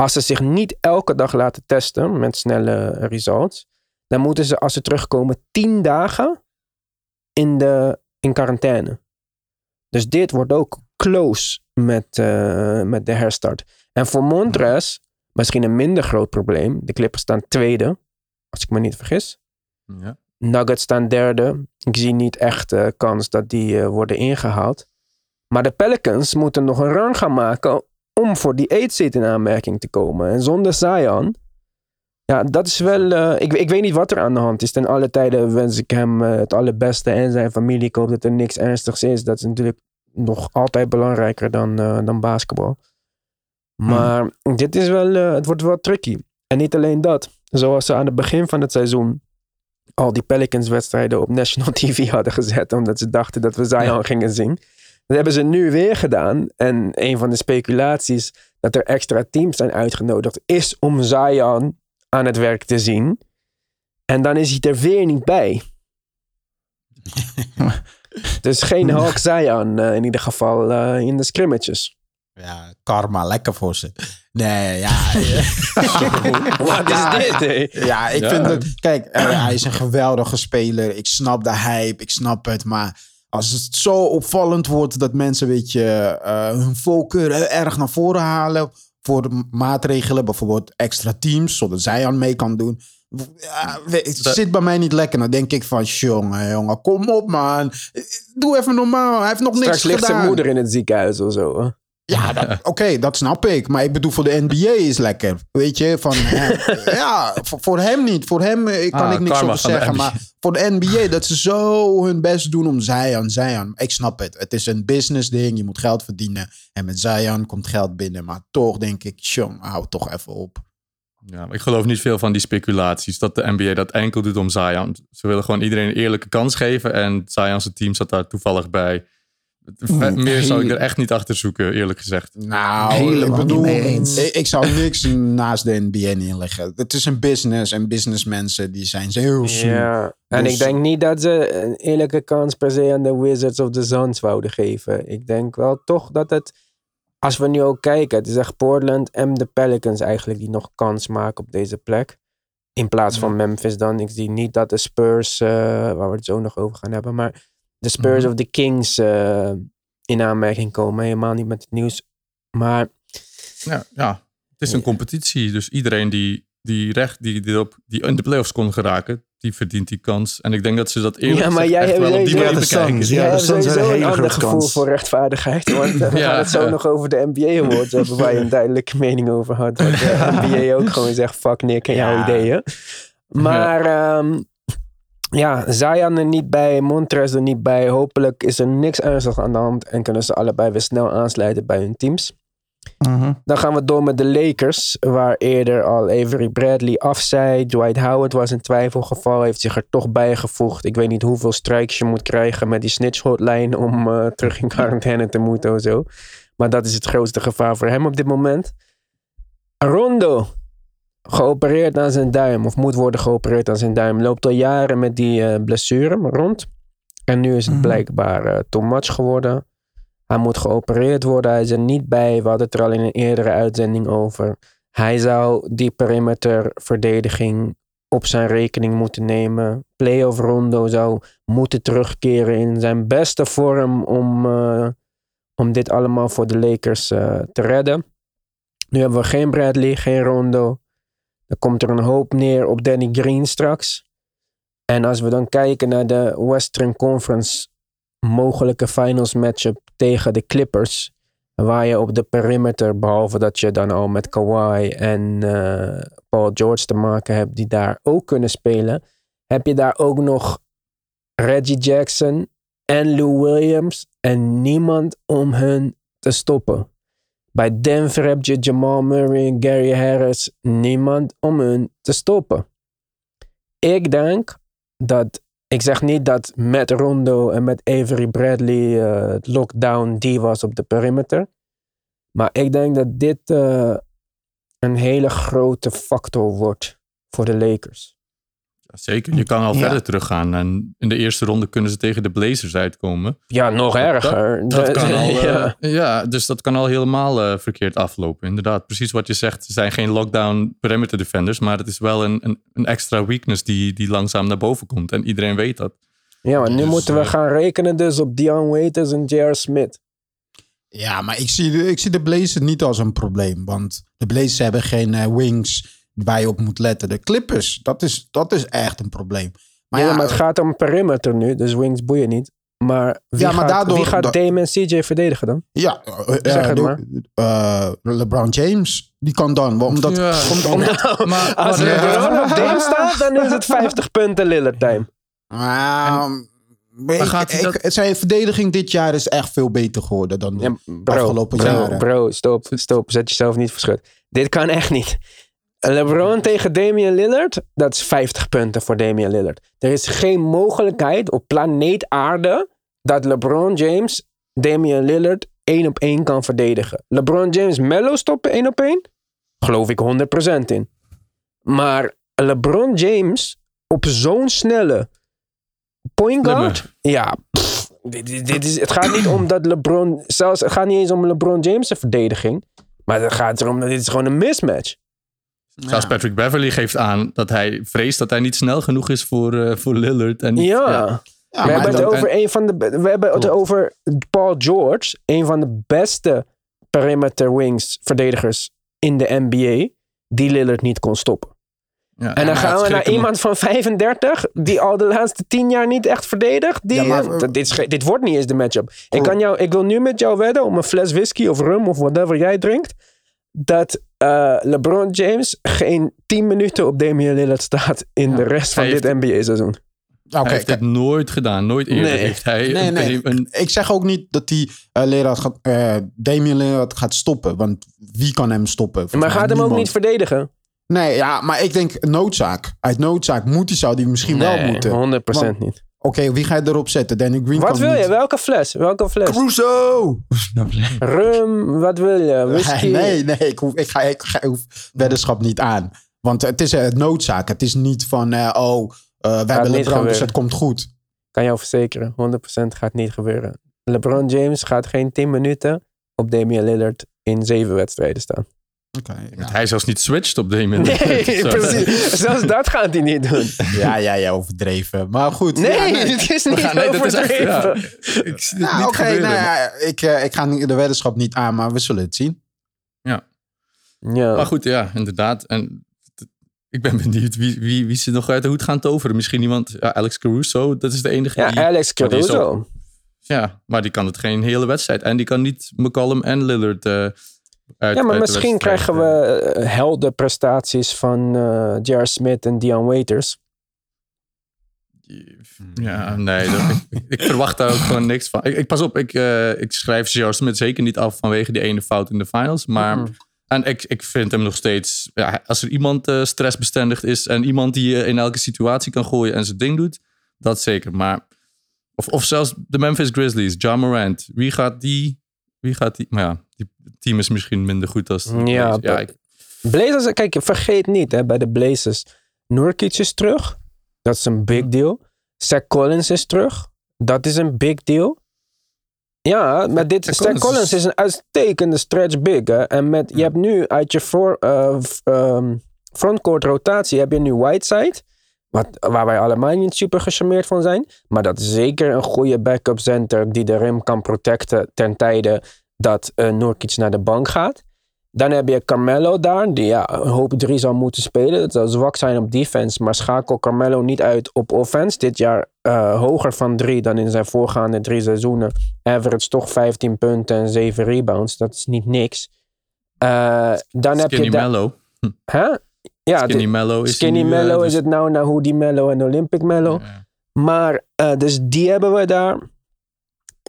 [SPEAKER 1] Als ze zich niet elke dag laten testen met snelle results. Dan moeten ze, als ze terugkomen, tien dagen in, de, in quarantaine. Dus dit wordt ook close met, eh, met de herstart. En voor Montres, misschien een minder groot probleem. De Clippers staan tweede, als ik me niet vergis.
[SPEAKER 3] Ja.
[SPEAKER 1] Nuggets staan derde. Ik zie niet echt eh, kans dat die eh, worden ingehaald. Maar de Pelicans moeten nog een run gaan maken om voor die 8 seed in aanmerking te komen. En zonder Zion, ja, dat is wel... eh, ik, ik weet niet wat er aan de hand is. Ten alle tijden wens ik hem eh, het allerbeste en zijn familie. Ik hoop dat er niks ernstigs is. Dat is natuurlijk nog altijd belangrijker dan, eh, dan basketbal. Maar dit is wel... het wordt wel tricky. En niet alleen dat. Zoals ze aan het begin van het seizoen al die Pelicans wedstrijden op national TV hadden gezet. Omdat ze dachten dat we Zion
[SPEAKER 3] Ja.
[SPEAKER 1] gingen zien. Dat hebben ze nu weer gedaan. En een van de speculaties dat er extra teams zijn uitgenodigd is om Zion aan het werk te zien. En dan is hij er weer niet bij. dus geen Hawk Zion eh, in ieder geval eh, in de scrimmages.
[SPEAKER 2] Ja, karma, lekker voor ze. Nee, ja.
[SPEAKER 1] Wat is dit?
[SPEAKER 2] Ja, ik
[SPEAKER 3] Ja.
[SPEAKER 2] vind het... Kijk, eh, hij is een geweldige speler. Ik snap de hype, ik snap het. Maar als het zo opvallend wordt dat mensen, weet je, eh, hun voorkeur erg naar voren halen voor maatregelen, bijvoorbeeld extra teams, zodat zij aan mee kan doen. Ja, we- het
[SPEAKER 3] Dat-
[SPEAKER 2] zit bij mij niet lekker. Dan denk ik van, jongen, jongen, kom op man. Doe even normaal. Hij heeft nog niks
[SPEAKER 1] Straks ligt
[SPEAKER 2] gedaan.
[SPEAKER 1] zijn moeder in het ziekenhuis of zo.
[SPEAKER 2] Ja, oké, dat snap ik. Maar ik bedoel, voor de NBA is lekker. Weet je, van hem. ja, voor, voor hem niet. Voor hem eh, kan
[SPEAKER 3] Ah,
[SPEAKER 2] ik niks over zeggen. Maar voor de NBA, dat ze zo hun best doen om Zion, Zion. Ik snap het. Het is een business ding. Je moet geld verdienen. En met Zion komt geld binnen. Maar toch denk ik, jong, hou toch even op.
[SPEAKER 3] Ja, maar ik geloof niet veel van die speculaties dat de NBA dat enkel doet om Zion. Ze willen gewoon iedereen een eerlijke kans geven. En Zion's team zat daar toevallig bij. Meer zou ik er echt niet achter zoeken, eerlijk gezegd.
[SPEAKER 2] Nou,
[SPEAKER 4] Helemaal
[SPEAKER 2] ik bedoel,
[SPEAKER 4] niet mee eens.
[SPEAKER 2] Ik, ik zou niks naast de NBA neerleggen. Het is een business en businessmensen die zijn heel slim.
[SPEAKER 1] Ja, en
[SPEAKER 2] Dus-
[SPEAKER 1] ik denk niet dat ze een eerlijke kans per se aan de Wizards of de Suns wouden geven. Ik denk wel toch dat het, als we nu ook kijken, het is echt Portland en de Pelicans eigenlijk die nog kans maken op deze plek. In plaats van Memphis dan. Ik zie niet dat de Spurs, eh, waar we het zo nog over gaan hebben, maar de Spurs
[SPEAKER 2] Mhm.
[SPEAKER 1] of de Kings eh, in aanmerking komen. Helemaal niet met het nieuws. Maar
[SPEAKER 3] Ja, ja. het is een
[SPEAKER 1] Ja.
[SPEAKER 3] competitie. Dus iedereen die, die, recht, die, die, op, die in de playoffs kon geraken, die verdient die kans. En ik denk dat ze dat eerlijk
[SPEAKER 1] Ja, maar jij
[SPEAKER 3] echt
[SPEAKER 1] hebt
[SPEAKER 3] wel op die manier
[SPEAKER 4] Ja,
[SPEAKER 3] bekijken.
[SPEAKER 4] Ja,
[SPEAKER 1] sowieso
[SPEAKER 4] een
[SPEAKER 1] een
[SPEAKER 4] hele
[SPEAKER 1] ander gevoel
[SPEAKER 4] kans.
[SPEAKER 1] voor rechtvaardigheid. Want we
[SPEAKER 3] Ja.
[SPEAKER 1] gaan het zo nog over de NBA Awards hebben. Waar je een duidelijke mening over had. Want de NBA ook gewoon zegt, fuck Nick en jouw
[SPEAKER 2] Ja.
[SPEAKER 1] ideeën. Maar ehm, ja, Zion er niet bij, Montrez er niet bij. Hopelijk is er niks ernstigs aan de hand. En kunnen ze allebei weer snel aansluiten bij hun teams.
[SPEAKER 4] Mhm.
[SPEAKER 1] Dan gaan we door met de Lakers, waar eerder al Avery Bradley afzei. Dwight Howard was in twijfelgeval, heeft zich er toch bijgevoegd. Ik weet niet hoeveel strikes je moet krijgen met die snitch hotline om eh, terug in quarantaine te moeten of zo. Maar dat is het grootste gevaar voor hem op dit moment. Rondo, geopereerd aan zijn duim, of moet worden geopereerd aan zijn duim. Loopt al jaren met die eh, blessure rond. En nu is het
[SPEAKER 4] Mhm.
[SPEAKER 1] blijkbaar eh too much geworden. Hij moet geopereerd worden. Hij is er niet bij. We hadden het er al in een eerdere uitzending over. Hij zou die perimeterverdediging op zijn rekening moeten nemen. Playoff Rondo zou moeten terugkeren in zijn beste vorm om, eh, om dit allemaal voor de Lakers te redden. Nu hebben we geen Bradley, geen Rondo. Dan komt er een hoop neer op Danny Green straks. En als we dan kijken naar de Western Conference mogelijke finals matchup tegen de Clippers. Waar je op de perimeter, behalve dat je dan al met Kawhi en eh, Paul George te maken hebt, die daar ook kunnen spelen, heb je daar ook nog Reggie Jackson en Lou Williams en niemand om hun te stoppen. Bij Denver heb je Jamal Murray en Gary Harris, niemand om hun te stoppen. Ik denk dat ik zeg niet dat met Rondo en met Avery Bradley eh, het lockdown die was op de perimeter. Maar ik denk dat dit eh, een hele grote factor wordt voor de Lakers.
[SPEAKER 3] Zeker, je kan al
[SPEAKER 4] Ja.
[SPEAKER 3] verder teruggaan. En in de eerste ronde kunnen ze tegen de Blazers uitkomen.
[SPEAKER 1] Ja, nog erger.
[SPEAKER 3] Dat kan al, eh,
[SPEAKER 1] ja.
[SPEAKER 3] ja. dus dat kan al helemaal eh, verkeerd aflopen. Inderdaad, precies wat je zegt. Ze zijn geen lockdown perimeter defenders, maar het is wel een, een, een extra weakness die, die langzaam naar boven komt. En iedereen weet dat.
[SPEAKER 1] ja, maar nu
[SPEAKER 3] Dus,
[SPEAKER 1] moeten we
[SPEAKER 3] eh,
[SPEAKER 1] gaan rekenen dus op Dion Waiters en J.R. Smith.
[SPEAKER 2] Ja, maar ik zie, de, ik zie de Blazers niet als een probleem. Want de Blazers hebben geen eh, wings waar je op moet letten. De Clippers, dat is, dat is echt een probleem. Maar
[SPEAKER 1] ja,
[SPEAKER 2] ja,
[SPEAKER 1] maar het gaat om perimeter nu, dus wings boeien niet. Maar wie
[SPEAKER 2] Ja, maar
[SPEAKER 1] gaat,
[SPEAKER 2] daardoor-
[SPEAKER 1] wie gaat
[SPEAKER 2] da-
[SPEAKER 1] Dame en CJ verdedigen dan?
[SPEAKER 2] ja, eh,
[SPEAKER 1] Zeg het maar.
[SPEAKER 2] eh, LeBron James, die kan dan. Omdat,
[SPEAKER 3] Ja.
[SPEAKER 2] om- omdat,
[SPEAKER 3] Maar,
[SPEAKER 1] Als
[SPEAKER 3] maar,
[SPEAKER 1] LeBron op Dame staat, dan is het 50 punten Lillard time.
[SPEAKER 2] Ik-
[SPEAKER 3] gaat hij
[SPEAKER 2] ik- zijn verdediging dit jaar is echt veel beter geworden dan de
[SPEAKER 1] Ja, bro,
[SPEAKER 2] afgelopen
[SPEAKER 1] bro,
[SPEAKER 2] jaren.
[SPEAKER 1] bro, stop, stop. Zet jezelf niet verschut. Dit kan echt niet. LeBron tegen Damian Lillard, dat is 50 punten voor Damian Lillard. Er is geen mogelijkheid op planeet aarde dat LeBron James Damian Lillard één op één kan verdedigen. LeBron James Mello stoppen één op één? Geloof ik 100% in. Maar LeBron James op zo'n snelle point guard? Ja, pff, dit, dit- dit is, het gaat niet om dat LeBron... Zelfs, het gaat niet eens om LeBron James' verdediging. Maar het gaat erom dat dit is gewoon een mismatch.
[SPEAKER 3] Zelfs Patrick Beverly geeft aan dat hij vreest dat hij niet snel genoeg is voor, eh, voor Lillard. En niet-
[SPEAKER 1] Ja.
[SPEAKER 2] Ja,
[SPEAKER 1] we
[SPEAKER 2] maar
[SPEAKER 1] hebben het over een van de... We hebben het
[SPEAKER 3] Klopt.
[SPEAKER 1] over Paul George. Een van de beste perimeter wings verdedigers in de NBA. Die Lillard niet kon stoppen.
[SPEAKER 3] Ja,
[SPEAKER 1] En dan gaan we naar iemand van 35, die al de laatste 10 jaar niet echt verdedigt. Die,
[SPEAKER 2] Ja, maar-
[SPEAKER 1] dit, is, dit wordt niet eens de matchup. Ik, kan jou, ik wil nu met jou wedden om een fles whisky of rum of whatever jij drinkt. Dat eh, LeBron James geen 10 minuten op Damian Lillard staat in de rest van dit NBA-seizoen.
[SPEAKER 2] Oké,
[SPEAKER 3] Hij heeft
[SPEAKER 2] kijk.
[SPEAKER 3] dit nooit gedaan. Nooit eerder
[SPEAKER 1] Nee.
[SPEAKER 3] heeft hij
[SPEAKER 2] Nee,
[SPEAKER 3] een-
[SPEAKER 2] nee.
[SPEAKER 3] een,
[SPEAKER 2] Ik zeg ook niet dat die uh, Lillard gaat, eh, Damian Lillard gaat stoppen. Want wie kan hem stoppen? Volgens
[SPEAKER 1] Maar gaat hem ook niet verdedigen?
[SPEAKER 2] Nee, ja, maar ik denk noodzaak. Uit noodzaak moet hij, zou die misschien wel
[SPEAKER 1] Nee,
[SPEAKER 2] moeten.
[SPEAKER 1] 100% niet.
[SPEAKER 2] Oké, wie ga je erop zetten? Danny Green
[SPEAKER 1] Wat wil
[SPEAKER 2] niet-
[SPEAKER 1] je? Welke fles? Welke fles?
[SPEAKER 4] Caruso!
[SPEAKER 1] Rum, wat wil je? Whisky?
[SPEAKER 2] Nee, nee, ik, hoef, ik, ga, ik, ga, ik hoef weddenschap niet aan. Want het is een noodzaak. Het is niet van, eh, oh, eh, we hebben LeBron, dus het komt goed.
[SPEAKER 1] Kan jou verzekeren, 100% gaat niet gebeuren. LeBron James gaat geen 10 minuten op Damian Lillard in 7 wedstrijden staan.
[SPEAKER 2] Oké, ja.
[SPEAKER 3] Hij zelfs niet switcht op Damon.
[SPEAKER 1] Nee, precies. Zelfs dat gaat hij niet doen.
[SPEAKER 2] ja, ja, ja, overdreven. Maar goed.
[SPEAKER 1] Nee,
[SPEAKER 2] ja, nee.
[SPEAKER 1] het is niet
[SPEAKER 3] Ja, nee, dat is echt, ja.
[SPEAKER 1] overdreven.
[SPEAKER 3] Ik zie het
[SPEAKER 2] Ja,
[SPEAKER 3] niet
[SPEAKER 2] Oké,
[SPEAKER 3] gebeuren.
[SPEAKER 2] nou ja, ik, eh, ik ga niet- de weddenschap niet aan, maar we zullen het zien.
[SPEAKER 1] Ja.
[SPEAKER 3] Maar goed, ja, inderdaad. En ik ben benieuwd wie, wie, wie ze nog uit de hoed gaan toveren. Misschien iemand, ja, Alex Caruso, dat is de enige
[SPEAKER 1] ja,
[SPEAKER 3] die...
[SPEAKER 1] Alex Caruso.
[SPEAKER 3] Ja, maar die kan het geen hele wedstrijd. En die kan niet McCollum en Lillard eh uit
[SPEAKER 1] Ja, maar misschien krijgen we
[SPEAKER 3] eh.
[SPEAKER 1] uh, heldenprestaties van eh J.R. Smith en Dion Waiters.
[SPEAKER 3] Ja, nee, dat- ik, ik verwacht daar ook gewoon niks van. Ik, ik pas op, ik, eh, ik schrijf J.R. Smith zeker niet af vanwege die ene fout in de finals. Maar en ik, ik vind hem nog steeds... Ja, als er iemand eh, stressbestendig is en iemand die je in elke situatie kan gooien en zijn ding doet, dat zeker. Maar, of, of zelfs de Memphis Grizzlies, John Morant. Wie gaat die... Wie gaat die... Maar ja, die het team is misschien minder goed als... de
[SPEAKER 1] Ja,
[SPEAKER 3] Blazers. ja
[SPEAKER 1] dat-
[SPEAKER 3] ik-
[SPEAKER 1] Blazers, kijk, vergeet niet hè, bij de Blazers. Nurkic is terug. Dat is een big deal. Zach Collins is terug. Dat is een big deal. Ja, maar dit,
[SPEAKER 3] Zach Collins
[SPEAKER 1] Collins
[SPEAKER 3] is-
[SPEAKER 1] een uitstekende stretch big. Hè? En met, je hebt nu uit je voor, eh, ehm, frontcourt rotatie heb je nu Whiteside. Wat, waar wij allemaal niet super gecharmeerd van zijn. Maar dat is zeker een goede backup center die de rim kan protecten ten tijde dat uh, Nurkic naar de bank gaat. Dan heb je Carmelo daar, die ja, een hoop drie zal moeten spelen. Het zal zwak zijn op defense, maar schakel Carmelo niet uit op offense. Dit jaar uh, hoger van drie dan in zijn voorgaande drie seizoenen. Average toch 15 punten en 7 rebounds. Dat is niet niks. Uh, dan heb je
[SPEAKER 3] Mellow.
[SPEAKER 1] Huh? Ja,
[SPEAKER 3] Skinny Mellow is
[SPEAKER 1] Skinny
[SPEAKER 3] hij nu, eh,
[SPEAKER 1] Mellow
[SPEAKER 3] dus-
[SPEAKER 1] is het nou naar Hoodie Mellow en Olympic Mellow.
[SPEAKER 3] Ja.
[SPEAKER 1] Maar, dus die hebben we daar.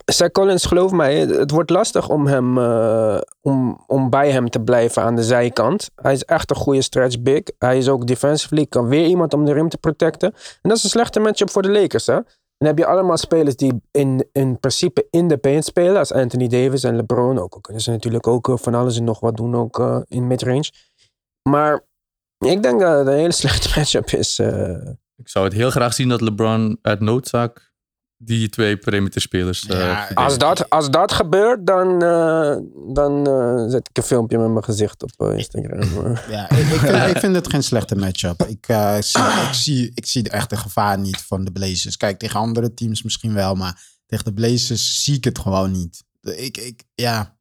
[SPEAKER 1] Zach Collins, geloof mij, het, wordt lastig om, hem, uh, om, om bij hem te blijven aan de zijkant. Hij is echt een goede stretch big. Hij is ook defensively, kan weer iemand om de rim te protecten. En dat is een slechte matchup voor de Lakers, hè. Dan heb je allemaal spelers die in, in principe in de paint spelen. Als Anthony Davis en LeBron. Ook kunnen ze natuurlijk ook uh, van alles en nog wat doen, ook uh, in midrange. Maar ik denk dat het een hele slechte matchup is.
[SPEAKER 3] Ik zou het heel graag zien dat LeBron uit noodzaak die twee perimeterspelers. Uh,
[SPEAKER 2] Ja,
[SPEAKER 1] Als dat, als dat gebeurt, dan, uh, dan uh, zet ik een filmpje met mijn gezicht op uh, Instagram.
[SPEAKER 2] Ja, ik, ik, vind, ik vind het geen slechte matchup. Ik, uh, zie, ik, zie, ik zie echt de gevaar niet van de Blazers. Kijk, tegen andere teams misschien wel, maar tegen de Blazers zie ik het gewoon niet. Ik, ik, ja.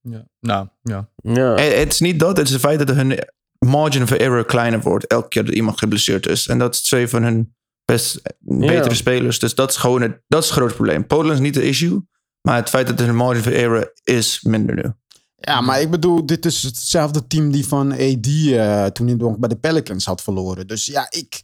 [SPEAKER 3] ja. Nou, ja.
[SPEAKER 1] ja.
[SPEAKER 4] Het is niet dat, het is het feit dat hun margin of error kleiner wordt elke keer dat iemand geblesseerd is. En dat is twee van hun best betere ja. spelers. Dus dat is gewoon het, dat is het groot probleem. Poland is niet de issue, maar het feit dat er een margin of error is minder nu.
[SPEAKER 2] Ja, maar ik bedoel, dit is hetzelfde team die van AD uh, toen hij bij de Pelicans had verloren. Dus ja, ik...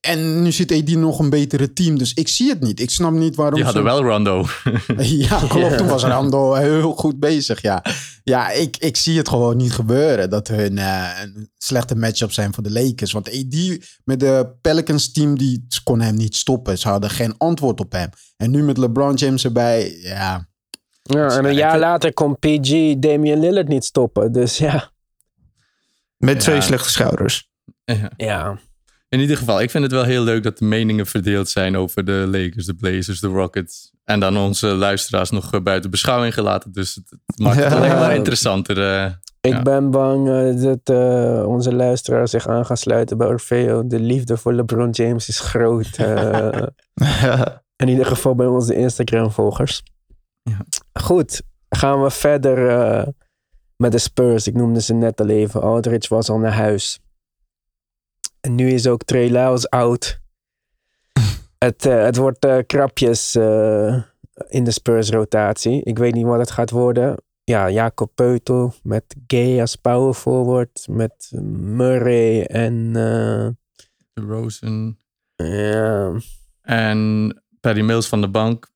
[SPEAKER 2] En nu zit AD nog een betere team, dus ik zie het niet. Ik snap niet waarom
[SPEAKER 3] Die hadden wel Rondo.
[SPEAKER 2] ja, klopt. Toen was Rondo heel goed bezig, ja. Ja, ik, ik zie het gewoon niet gebeuren dat hun uh, een slechte matchup zijn voor de Lakers. Want AD met de Pelicans team, die kon hem niet stoppen. Ze hadden geen antwoord op hem. En nu met LeBron James erbij, ja...
[SPEAKER 1] Ja, en een jaar later kon PG Damian Lillard niet stoppen. Dus ja.
[SPEAKER 4] Met twee ja. slechte schouders.
[SPEAKER 3] Ja.
[SPEAKER 1] ja.
[SPEAKER 3] In ieder geval, ik vind het wel heel leuk dat de meningen verdeeld zijn over de Lakers, de Blazers, de Rockets. En dan onze luisteraars nog buiten beschouwing gelaten. Dus het, het maakt het ja. alleen maar interessanter. Uh,
[SPEAKER 1] ik ja. ben bang uh, dat uh, onze luisteraars zich aan gaan sluiten bij Orfeo. De liefde voor LeBron James is groot. in ieder geval bij onze Instagram-volgers.
[SPEAKER 3] Ja.
[SPEAKER 1] Goed, gaan we verder met de Spurs. Ik noemde ze net al even. Aldridge was al naar huis. En nu is ook Trey Lyles oud. het, uh, het wordt uh, krapjes in de Spurs rotatie. Ik weet niet wat het gaat worden. Ja, Jacob Peutel met Gay als power forward. Met Murray en... Uh,
[SPEAKER 3] Rosen.
[SPEAKER 1] Ja.
[SPEAKER 3] En Paddy Mills van de bank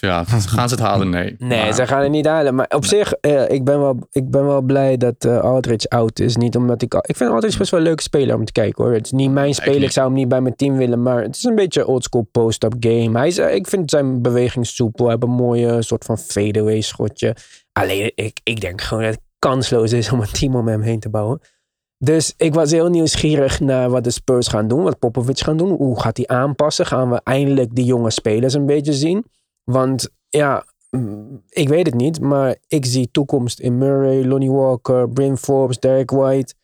[SPEAKER 3] Ja, gaan ze het halen? Nee.
[SPEAKER 1] Nee,
[SPEAKER 3] Maar-
[SPEAKER 1] ze gaan het niet halen. Maar op zich, eh, ik, ben wel, ik ben wel blij dat eh Aldridge oud is. Niet omdat ik... Ik vind Aldridge best wel een leuke speler om te kijken hoor. Het is niet mijn speler. Ik zou hem niet bij mijn team willen. Maar het is een beetje oldschool post-up game. Hij is, eh, ik vind zijn beweging soepel. Hij heeft een mooie soort van fadeaway schotje. Alleen, ik, ik denk gewoon dat het kansloos is om een team om hem heen te bouwen. Dus ik was heel nieuwsgierig naar wat de Spurs gaan doen. Wat Popovic gaan doen. Hoe gaat hij aanpassen? Gaan we eindelijk die jonge spelers een beetje zien? Want ja, ik weet het niet. Maar ik zie toekomst in Murray, Lonnie Walker, Bryn Forbes, Derek White.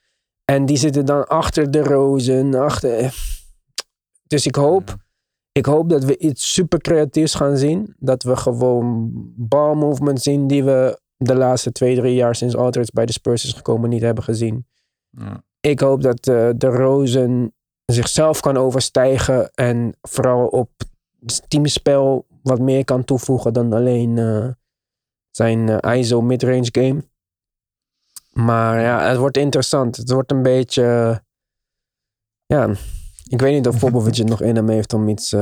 [SPEAKER 1] En die zitten dan achter de Rozen. Achter... Dus ik hoop, ik hoop dat we iets super creatiefs gaan zien. Dat we gewoon balmovement zien die we de laatste twee, drie jaar sinds Aldridge bij de Spurs is gekomen niet hebben gezien.
[SPEAKER 3] Ja.
[SPEAKER 1] Ik hoop dat eh, de Rozen zichzelf kan overstijgen en vooral op teamspel wat meer kan toevoegen dan alleen eh, zijn eh, ISO midrange game. Maar ja, het wordt interessant. Het wordt een beetje. eh, ja, ik weet niet of Popovic het nog in hem heeft om iets,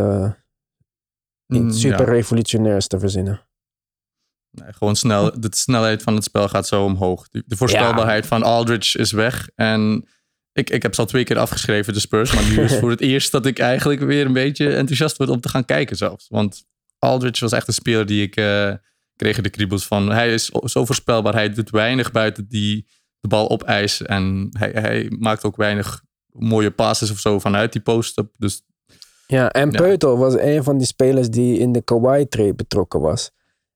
[SPEAKER 3] Mm,
[SPEAKER 1] iets super revolutionairs te verzinnen.
[SPEAKER 3] Nee, gewoon snel, de snelheid van het spel gaat zo omhoog. De, voorspelbaarheid van Aldridge is weg. En ik, ik heb ze al twee keer afgeschreven, de Spurs. Maar nu is het voor het eerst dat ik eigenlijk weer een beetje enthousiast word om te gaan kijken zelfs. Want Aldridge was echt een speler die ik eh, kreeg de kriebels van. Hij is zo voorspelbaar. Hij doet weinig buiten die de bal opeisen. En hij, hij maakt ook weinig mooie passes of zo vanuit die post-up. Dus
[SPEAKER 1] Ja, en
[SPEAKER 3] Ja.
[SPEAKER 1] Peutel was een van die spelers die in de Kawhi-trade betrokken was.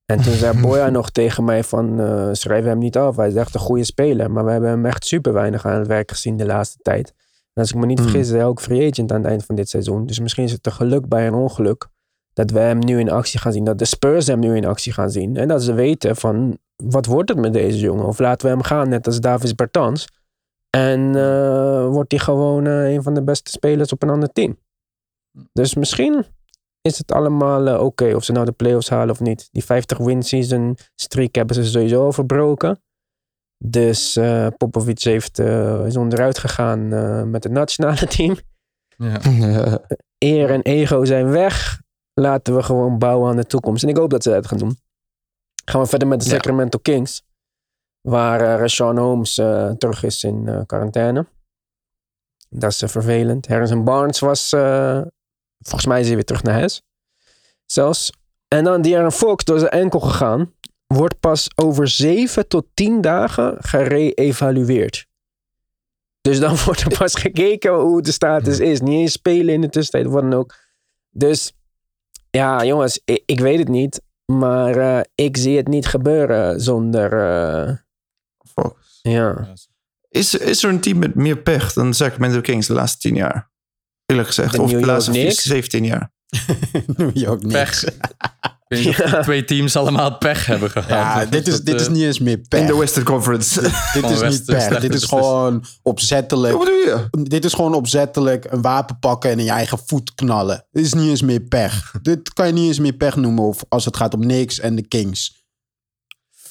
[SPEAKER 1] En toen zei Boya nog tegen mij van, eh, schrijf hem niet af. Hij is echt een goede speler. Maar we hebben hem echt super weinig aan het werk gezien de laatste tijd. En als ik me niet
[SPEAKER 4] Hmm.
[SPEAKER 1] vergis, is hij ook free agent aan het eind van dit seizoen. Dus misschien is het een geluk bij een ongeluk. Dat we hem nu in actie gaan zien. Dat de Spurs hem nu in actie gaan zien. En dat ze weten van, wat wordt het met deze jongen? Of laten we hem gaan, net als Davis Bertans. En eh, wordt hij gewoon eh, een van de beste spelers op een ander team. Dus misschien is het allemaal eh, oké of ze nou de playoffs halen of niet. Die 50 win season streak hebben ze sowieso al verbroken. Dus eh Popovic heeft, eh, is onderuit gegaan eh, met het nationale team.
[SPEAKER 3] Ja.
[SPEAKER 1] Eer en ego zijn weg. Laten we gewoon bouwen aan de toekomst. En ik hoop dat ze dat gaan doen. Gaan we verder met de
[SPEAKER 3] Ja.
[SPEAKER 1] Sacramento Kings. Waar eh Rashawn Holmes eh, terug is in eh, quarantaine. Dat is vervelend. Harrison Barnes was... volgens mij is hij weer terug naar huis. Zelfs. En dan De'Aaron Fox door zijn enkel gegaan. Wordt pas over 7 tot 10 dagen gereëvalueerd. Dus dan wordt er pas gekeken hoe de status is. Niet eens spelen in de tussentijd wat dan ook. Dus ja, jongens, ik, ik weet het niet. Maar eh, ik zie het niet gebeuren zonder. eh,
[SPEAKER 4] Fox.
[SPEAKER 1] ja.
[SPEAKER 4] Is, is er een team met meer pech dan de Sacramento Kings de laatste tien jaar? Eerlijk gezegd.
[SPEAKER 1] De
[SPEAKER 4] of
[SPEAKER 1] New
[SPEAKER 4] de laatste
[SPEAKER 1] Knicks?
[SPEAKER 4] 17 jaar.
[SPEAKER 2] Noem je ook niks.
[SPEAKER 3] Pech. Ik weet niet of
[SPEAKER 1] Ja.
[SPEAKER 3] de twee teams allemaal pech hebben gehad.
[SPEAKER 2] Ja, dit is,
[SPEAKER 3] dat,
[SPEAKER 2] dit is
[SPEAKER 3] eh,
[SPEAKER 2] niet eens meer pech.
[SPEAKER 4] In de Western Conference.
[SPEAKER 2] dit is niet pech. Dit is gewoon opzettelijk.
[SPEAKER 4] Wat bedoel je?
[SPEAKER 2] Dit is gewoon opzettelijk een wapen pakken en in je eigen voet knallen. Dit is niet eens meer pech. Dit kan je niet eens meer pech noemen of als het gaat om Knicks en de Kings.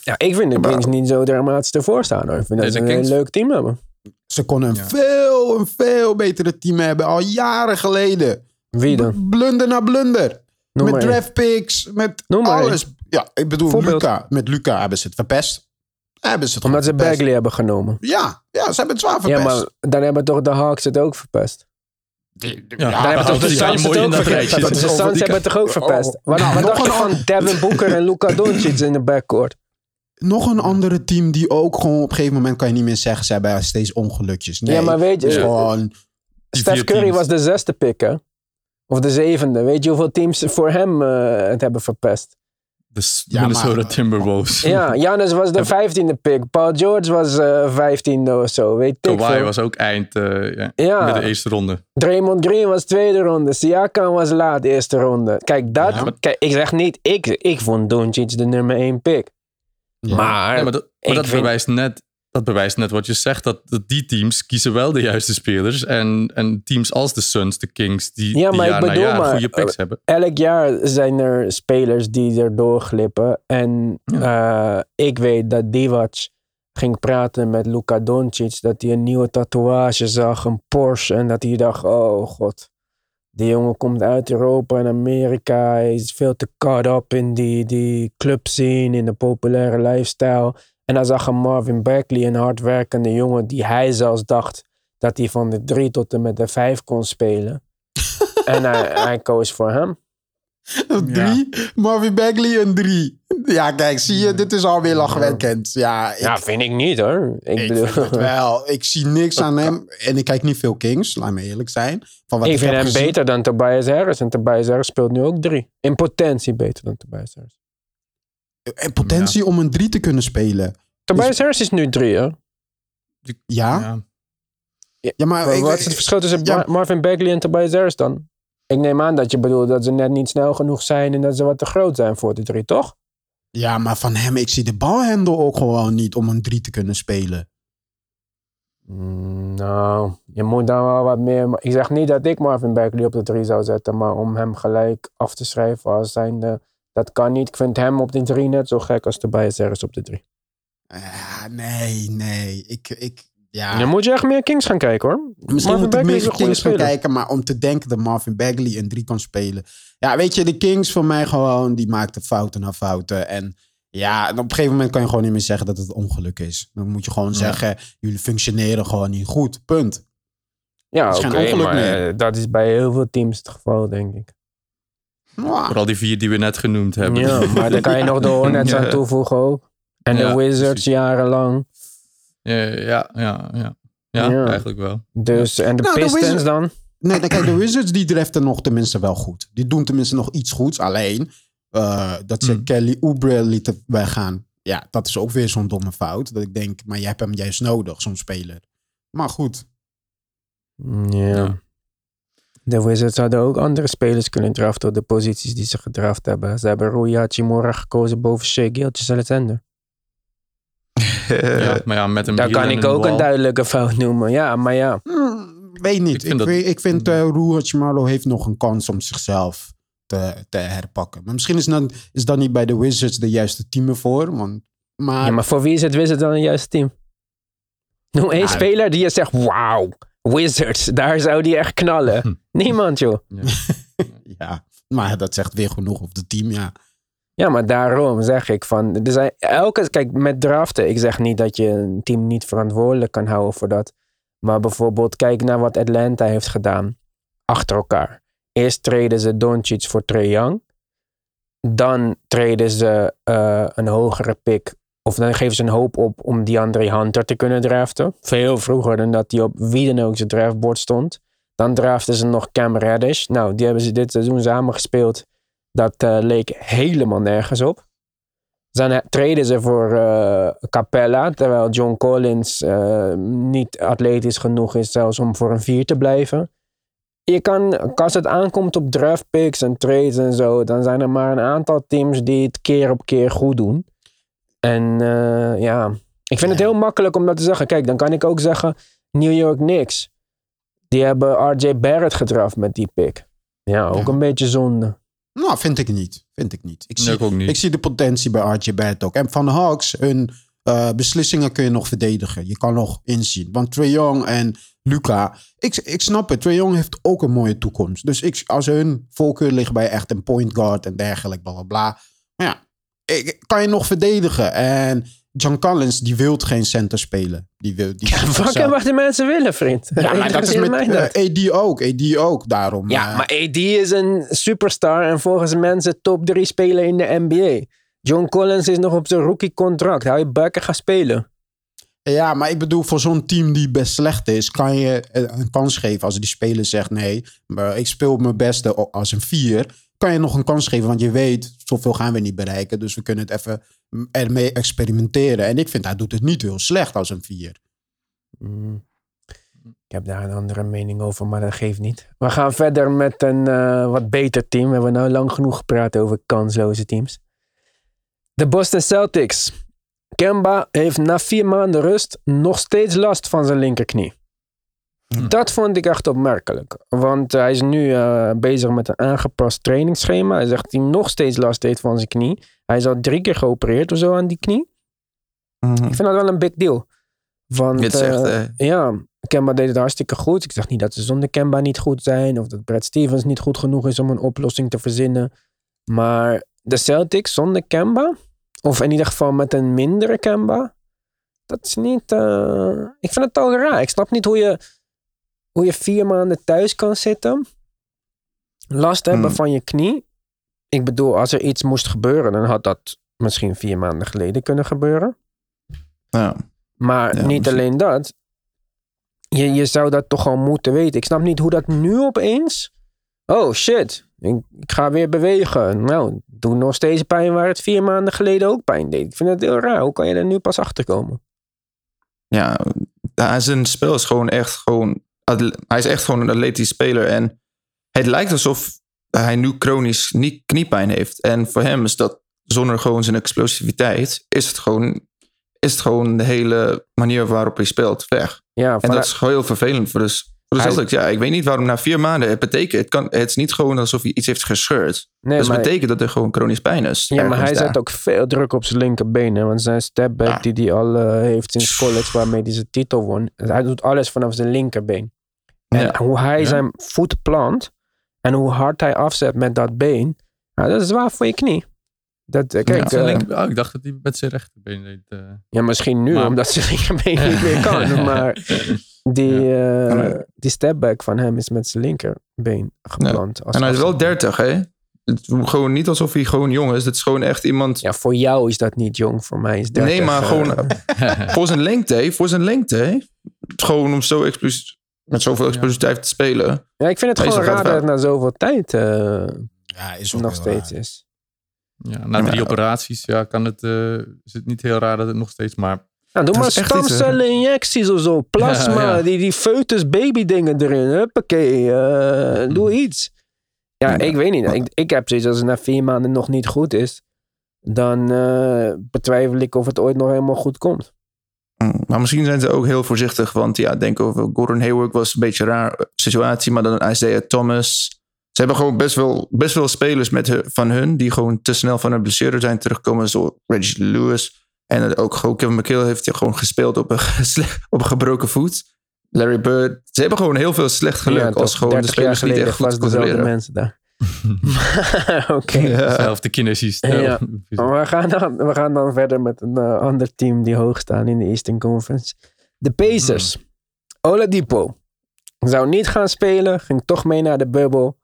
[SPEAKER 1] ja, ik vind de
[SPEAKER 4] Maar-
[SPEAKER 1] Kings niet zo dramatisch ervoor staan. Hoor. Ik vind
[SPEAKER 3] Nee,
[SPEAKER 1] dat ze een
[SPEAKER 3] Kings-
[SPEAKER 1] leuk team hebben.
[SPEAKER 2] Ze konden een
[SPEAKER 3] Ja.
[SPEAKER 2] veel, een veel betere team hebben al jaren geleden.
[SPEAKER 1] Wie dan?
[SPEAKER 2] B- Blunder na blunder.
[SPEAKER 1] Noem
[SPEAKER 2] met draft picks, met
[SPEAKER 1] Noem
[SPEAKER 2] alles. Ja, ik bedoel. Luca. Met Luca hebben ze het verpest. Hebben ze het
[SPEAKER 1] Omdat ze
[SPEAKER 2] verpest.
[SPEAKER 1] Bagley hebben genomen.
[SPEAKER 2] Ja, ja, ze hebben het zwaar
[SPEAKER 1] Ja,
[SPEAKER 2] verpest.
[SPEAKER 1] maar dan hebben toch de Hawks het ook verpest.
[SPEAKER 3] Ja,
[SPEAKER 1] Dan
[SPEAKER 3] Ja,
[SPEAKER 1] hebben toch de Suns
[SPEAKER 3] mooi
[SPEAKER 1] het ook verpest. De. Suns hebben het toch ook verpest. Wat,
[SPEAKER 2] Nou,
[SPEAKER 1] wat
[SPEAKER 2] nog
[SPEAKER 1] dacht je
[SPEAKER 2] een
[SPEAKER 1] van Devin Booker en Luca Doncic in de backcourt?
[SPEAKER 2] Nog een andere team die ook gewoon op een gegeven moment kan je niet meer zeggen, ze hebben steeds ongelukjes. Nee,
[SPEAKER 1] Ja, maar weet je,
[SPEAKER 3] Ja.
[SPEAKER 2] gewoon...
[SPEAKER 1] Steph Curry
[SPEAKER 3] teams.
[SPEAKER 1] was de zesde pick, hè? Of de zevende. Weet je hoeveel teams voor hem eh, het hebben verpest?
[SPEAKER 3] De
[SPEAKER 2] Ja,
[SPEAKER 3] Minnesota
[SPEAKER 2] maar-
[SPEAKER 3] Timberwolves.
[SPEAKER 1] Ja, Giannis was de vijftiende pick. Paul George was eh vijftiende of zo. Weet ik
[SPEAKER 3] Kawhi was ook eind eh ja,
[SPEAKER 1] Ja.
[SPEAKER 3] met de eerste ronde.
[SPEAKER 1] Draymond Green was tweede ronde. Siakam was laat eerste ronde. Kijk, dat,
[SPEAKER 2] Ja, maar-
[SPEAKER 1] kijk ik zeg niet, ik, ik vond Doncic de nummer één pick.
[SPEAKER 2] Ja.
[SPEAKER 1] Maar,
[SPEAKER 3] Ja, maar dat, maar
[SPEAKER 1] ik
[SPEAKER 3] dat,
[SPEAKER 1] vind-
[SPEAKER 3] bewijst net, dat bewijst net wat je zegt. Dat, dat die teams kiezen wel de juiste spelers. En, en teams als de Suns, de Kings, die,
[SPEAKER 1] Ja,
[SPEAKER 3] die
[SPEAKER 1] maar ik
[SPEAKER 3] jaar na jaar
[SPEAKER 1] maar,
[SPEAKER 3] goede picks hebben.
[SPEAKER 1] elk jaar zijn er spelers die erdoor glippen. En eh, ik weet dat Divac ging praten met Luka Doncic. Dat hij een nieuwe tatoeage zag, een Porsche. En dat hij dacht, oh god, Die jongen komt uit Europa en Amerika. Hij is veel te caught up in die, die club scene, in de populaire lifestyle. En dan zag een Marvin Bagley, een hardwerkende jongen, die hij zelfs dacht dat hij van de drie tot en met de vijf kon spelen. en hij, hij koos voor hem.
[SPEAKER 2] Een drie? Marvin Bagley een drie. Ja, kijk, zie je, dit is alweer lachwekkend. Ja, ik,
[SPEAKER 1] Ja, vind ik niet hoor. Ik,
[SPEAKER 2] ik
[SPEAKER 1] bedoel,
[SPEAKER 2] vind het wel. Ik zie niks aan hem. En ik kijk niet veel Kings, laat me eerlijk zijn. Van wat
[SPEAKER 1] ik
[SPEAKER 2] ik,
[SPEAKER 1] vind hem
[SPEAKER 2] gezien.
[SPEAKER 1] beter dan Tobias Harris. En Tobias Harris speelt nu ook drie. In potentie beter dan Tobias Harris.
[SPEAKER 2] En potentie om een drie te kunnen spelen.
[SPEAKER 1] Tobias Harris is nu drie, hè?
[SPEAKER 2] Ja?
[SPEAKER 3] Ja.
[SPEAKER 2] Ja, maar ik-
[SPEAKER 1] Wat is het verschil tussen
[SPEAKER 2] ja.
[SPEAKER 1] Mar- Marvin Bagley en Tobias Harris dan? Ik neem aan dat je bedoelt dat ze net niet snel genoeg zijn en dat ze wat te groot zijn voor de drie, toch?
[SPEAKER 2] Ja, maar van hem, ik zie de balhandel ook gewoon niet om een drie te kunnen spelen.
[SPEAKER 1] Mm, nou, je moet dan wel wat meer. Ik zeg niet dat ik Marvin Bagley op de drie zou zetten, maar om hem gelijk af te schrijven als zijnde. Dat kan niet. Ik vind hem op de drie net zo gek als Tobias Harris op de drie.
[SPEAKER 2] Ja, nee, nee. Ik, ik, ja.
[SPEAKER 1] Dan moet je echt meer Kings gaan kijken hoor.
[SPEAKER 2] Misschien
[SPEAKER 1] Marvin
[SPEAKER 2] moet ik meer Kings gaan kijken, maar om te denken dat Marvin Bagley een drie kan spelen. Ja, weet je, de Kings voor mij gewoon, die maakten fouten na fouten. En ja, op een gegeven moment kan je gewoon niet meer zeggen dat het ongeluk is. Dan moet je gewoon zeggen, jullie functioneren gewoon niet goed. Punt.
[SPEAKER 1] Ja,
[SPEAKER 2] is
[SPEAKER 1] oké,
[SPEAKER 2] geen ongeluk
[SPEAKER 1] maar
[SPEAKER 2] meer.
[SPEAKER 1] eh, dat is bij heel veel teams het geval, denk ik.
[SPEAKER 3] Vooral die vier die we net genoemd hebben.
[SPEAKER 1] Ja, maar daar kan je nog de Hornets
[SPEAKER 3] Ja.
[SPEAKER 1] aan toevoegen ook. En
[SPEAKER 3] Ja,
[SPEAKER 1] de Wizards
[SPEAKER 3] precies.
[SPEAKER 1] jarenlang.
[SPEAKER 3] Ja, ja, ja. ja. Ja,
[SPEAKER 1] Ja.
[SPEAKER 3] eigenlijk wel.
[SPEAKER 1] Dus, en de
[SPEAKER 2] Nou, de
[SPEAKER 1] Pistons
[SPEAKER 2] Wizards-
[SPEAKER 1] dan?
[SPEAKER 2] Nee, dan kijk, de Wizards die draften nog tenminste wel goed. Die doen tenminste nog iets goeds. Alleen eh, dat ze
[SPEAKER 3] Hmm.
[SPEAKER 2] Kelly Oubre lieten weggaan. Ja, dat is ook weer zo'n domme fout. Dat ik denk, maar jij hebt hem juist nodig, zo'n speler. Maar goed.
[SPEAKER 1] Ja.
[SPEAKER 3] Ja.
[SPEAKER 1] De Wizards hadden ook andere spelers kunnen draften op de posities die ze gedraft hebben. Ze hebben Rui Hachimura gekozen boven Shea Gilgis Alexander.
[SPEAKER 3] Ja, maar ja, met een
[SPEAKER 1] Daar kan ik ook een duidelijke fout noemen. Ja, maar ja.
[SPEAKER 2] Hmm, weet niet.
[SPEAKER 3] Ik
[SPEAKER 2] Ik
[SPEAKER 3] vind
[SPEAKER 2] vind,
[SPEAKER 3] dat-
[SPEAKER 2] weet, ik vind eh Rui Hachimaro heeft nog een kans om zichzelf te, te herpakken. Maar misschien is dan, is dan niet bij de Wizards de juiste team ervoor. Want, maar,
[SPEAKER 1] ja, maar voor wie is het Wizards dan een juiste team? Noem één
[SPEAKER 2] Ja.
[SPEAKER 1] speler die je zegt, wauw, Wizards, daar zou die echt knallen. Niemand joh.
[SPEAKER 2] ja, maar dat zegt weer genoeg op het team, ja.
[SPEAKER 1] Ja, maar daarom zeg ik van, er zijn elke, kijk, met draften, ik zeg niet dat je een team niet verantwoordelijk kan houden voor dat. Maar bijvoorbeeld, kijk naar wat Atlanta heeft gedaan. Achter elkaar. Eerst treden ze Doncic voor Trae Young. Dan treden ze eh, een hogere pick. Of dan geven ze een hoop op om DeAndre Hunter te kunnen draften. Veel vroeger dan dat hij op wie dan ook zijn draftboard stond. Dan draften ze nog Cam Reddish. Nou, die hebben ze dit seizoen samen gespeeld. Dat eh, leek helemaal nergens op. Dan eh, treden ze voor eh, Capella, terwijl John Collins niet atletisch genoeg is zelfs om voor een vier te blijven. Je kan, als het aankomt op draft picks en trades en zo, dan zijn er maar een aantal teams die het keer op keer goed doen. En eh, ja, ik vind het heel makkelijk om dat te zeggen. Kijk, dan kan ik ook zeggen New York Knicks. Die hebben RJ Barrett gedraft met die pick. Ja, ook
[SPEAKER 2] Ja.
[SPEAKER 1] een beetje zonde.
[SPEAKER 2] Nou, vind ik niet. Vind ik niet. Ik
[SPEAKER 3] Nee,
[SPEAKER 2] zie,
[SPEAKER 3] ik ook niet.
[SPEAKER 2] Ik zie de potentie bij RJ Barrett ook. En van de Hawks, hun eh, beslissingen kun je nog verdedigen. Je kan nog inzien. Want Trae Young en Luca, ik, ik snap het. Trae Young heeft ook een mooie toekomst. Dus ik, als hun voorkeur ligt bij echt een point guard en dergelijke, bla bla bla. Maar ja, ik, kan je nog verdedigen. En John Collins, die wil geen center spelen. Die wil, die zichzelf-
[SPEAKER 1] en wat de mensen willen, vriend.
[SPEAKER 2] Ja, maar dat is met
[SPEAKER 1] dat.
[SPEAKER 2] eh, AD ook. AD ook, daarom.
[SPEAKER 1] Ja,
[SPEAKER 2] eh,
[SPEAKER 1] maar AD is een superstar en volgens mensen top 3 speler in de NBA. John Collins is nog op zijn rookie contract. Hij je bukken gaan spelen.
[SPEAKER 2] Ja, maar ik bedoel, voor zo'n team die best slecht is, kan je eh, een kans geven als die speler zegt: nee, maar ik speel mijn beste als een vier. Kan je nog een kans geven, want je weet, zoveel gaan we niet bereiken. Dus we kunnen het even ermee experimenteren. En ik vind, hij doet het niet heel slecht als een vier.
[SPEAKER 1] Mm. Ik heb daar een andere mening over, maar dat geeft niet. We gaan verder met een eh, wat beter team. We hebben nou lang genoeg gepraat over kansloze teams. De Boston Celtics. Kemba heeft na vier maanden rust nog steeds last van zijn linkerknie.
[SPEAKER 3] Hm.
[SPEAKER 1] Dat vond ik echt opmerkelijk. Want hij is nu eh, bezig met een aangepast trainingsschema. Hij zegt dat hij nog steeds last heeft van zijn knie. Hij is al drie keer geopereerd of zo aan die knie.
[SPEAKER 4] Mhm.
[SPEAKER 1] Ik vind dat wel een big deal. Want,
[SPEAKER 4] Dit echt,
[SPEAKER 1] eh,
[SPEAKER 4] eh,
[SPEAKER 1] ja, Kemba deed het hartstikke goed. Ik zeg niet dat ze zonder Kemba niet goed zijn. Of dat Brad Stevens niet goed genoeg is om een oplossing te verzinnen. Maar de Celtics zonder Kemba, of in ieder geval met een mindere Kemba, dat is niet. ik vind het al raar. Ik snap niet hoe je, hoe je vier maanden thuis kan zitten, last hebben
[SPEAKER 4] Hmm.
[SPEAKER 1] van je knie. Ik bedoel, als er iets moest gebeuren, dan had dat misschien vier maanden geleden kunnen gebeuren.
[SPEAKER 4] Ja.
[SPEAKER 1] Maar
[SPEAKER 4] Ja,
[SPEAKER 1] niet
[SPEAKER 4] misschien.
[SPEAKER 1] alleen dat. Je, je zou dat toch al moeten weten. Ik snap niet hoe dat nu opeens. Oh shit, ik, ik ga weer bewegen. Nou, doe nog steeds pijn waar het vier maanden geleden ook pijn deed. Ik vind het heel raar. Hoe kan je er nu pas achter komen?
[SPEAKER 4] ja, ja, zijn spel is gewoon echt gewoon. Hij is echt gewoon een atletisch speler. En het lijkt alsof hij nu chronisch nie- kniepijn heeft. En voor hem is dat zonder gewoon zijn explosiviteit, is het gewoon, is het gewoon de hele manier waarop hij speelt weg.
[SPEAKER 1] Ja,
[SPEAKER 4] En dat is gewoon heel vervelend voor de, voor de
[SPEAKER 1] Hij-
[SPEAKER 4] Celtics. Ja, ik weet niet waarom na vier maanden het betekent. Het, kan, het is niet gewoon alsof hij iets heeft gescheurd.
[SPEAKER 1] nee,
[SPEAKER 4] dus het betekent dat er gewoon chronisch pijn is.
[SPEAKER 1] ja, maar hij
[SPEAKER 4] daar.
[SPEAKER 1] zet ook veel druk op zijn linkerbeen. Hè? Want zijn stepback
[SPEAKER 4] Ja.
[SPEAKER 1] die hij al eh, heeft sinds college, waarmee hij zijn titel won. Hij doet alles vanaf zijn linkerbeen. En
[SPEAKER 4] Ja.
[SPEAKER 1] hoe hij
[SPEAKER 3] Ja.
[SPEAKER 1] zijn voet plant en hoe hard hij afzet met dat been, nou, dat is zwaar voor je knie. Dat, eh, kijk,
[SPEAKER 4] Ja.
[SPEAKER 1] Eh,
[SPEAKER 3] oh, ik dacht dat hij met zijn rechterbeen deed. eh.
[SPEAKER 1] ja, misschien nu,
[SPEAKER 3] Maar-
[SPEAKER 1] omdat zijn linkerbeen niet meer kan. Maar die, eh, die stepback van hem is met zijn linkerbeen geplant. als
[SPEAKER 4] En hij is wel
[SPEAKER 1] afzet.
[SPEAKER 4] 30, hè? Het is gewoon niet alsof hij gewoon jong is. Het is gewoon echt iemand.
[SPEAKER 1] Ja, voor jou is dat niet jong, voor mij is 30.
[SPEAKER 4] nee, maar gewoon voor zijn lengte. Voor zijn lengte. Gewoon om zo explosief, met zoveel explosiviteit te spelen.
[SPEAKER 1] Ja, ik vind het gewoon raar dat het na zoveel tijd eh,
[SPEAKER 2] Ja, is ook
[SPEAKER 1] nog steeds
[SPEAKER 2] raar.
[SPEAKER 1] is.
[SPEAKER 3] Ja, na drie operaties ja, kan het, eh, is het niet heel raar dat het nog steeds maar...
[SPEAKER 1] Nou, doe maar stamcellen injecties of zo. Plasma,
[SPEAKER 3] Ja, ja.
[SPEAKER 1] die, die foetus baby dingen erin. Huppakee, eh, doe iets. Ja,
[SPEAKER 4] Ja.
[SPEAKER 1] ik weet niet. Ik, ik heb zoiets als het na vier maanden nog niet goed is. Dan eh, betwijfel ik of het ooit nog helemaal goed komt.
[SPEAKER 4] Maar misschien zijn ze ook heel voorzichtig. Want ja, denk over Gordon Hayward was een beetje een raar situatie. Maar dan Isaiah Thomas. Ze hebben gewoon best wel, best wel spelers met hun- van hun. Die gewoon te snel van een blessure zijn teruggekomen. Zoals Reggie Lewis. En ook gewoon Kevin McHale heeft gewoon gespeeld op een, op een gebroken voet. Larry Bird. Ze hebben gewoon heel veel slecht geluk.
[SPEAKER 1] Ja,
[SPEAKER 4] als gewoon de
[SPEAKER 1] 30 jaar
[SPEAKER 4] spelers niet echt goed controleren.
[SPEAKER 1] mensen daar. Oké.
[SPEAKER 4] Ja.
[SPEAKER 3] Zelfde kinesies.
[SPEAKER 1] Ja. Maar we gaan, dan, we gaan dan verder met een eh, ander team die hoog staan in de Eastern Conference. De Pacers. Oladipo. Zou niet gaan spelen, ging toch mee naar de bubbel.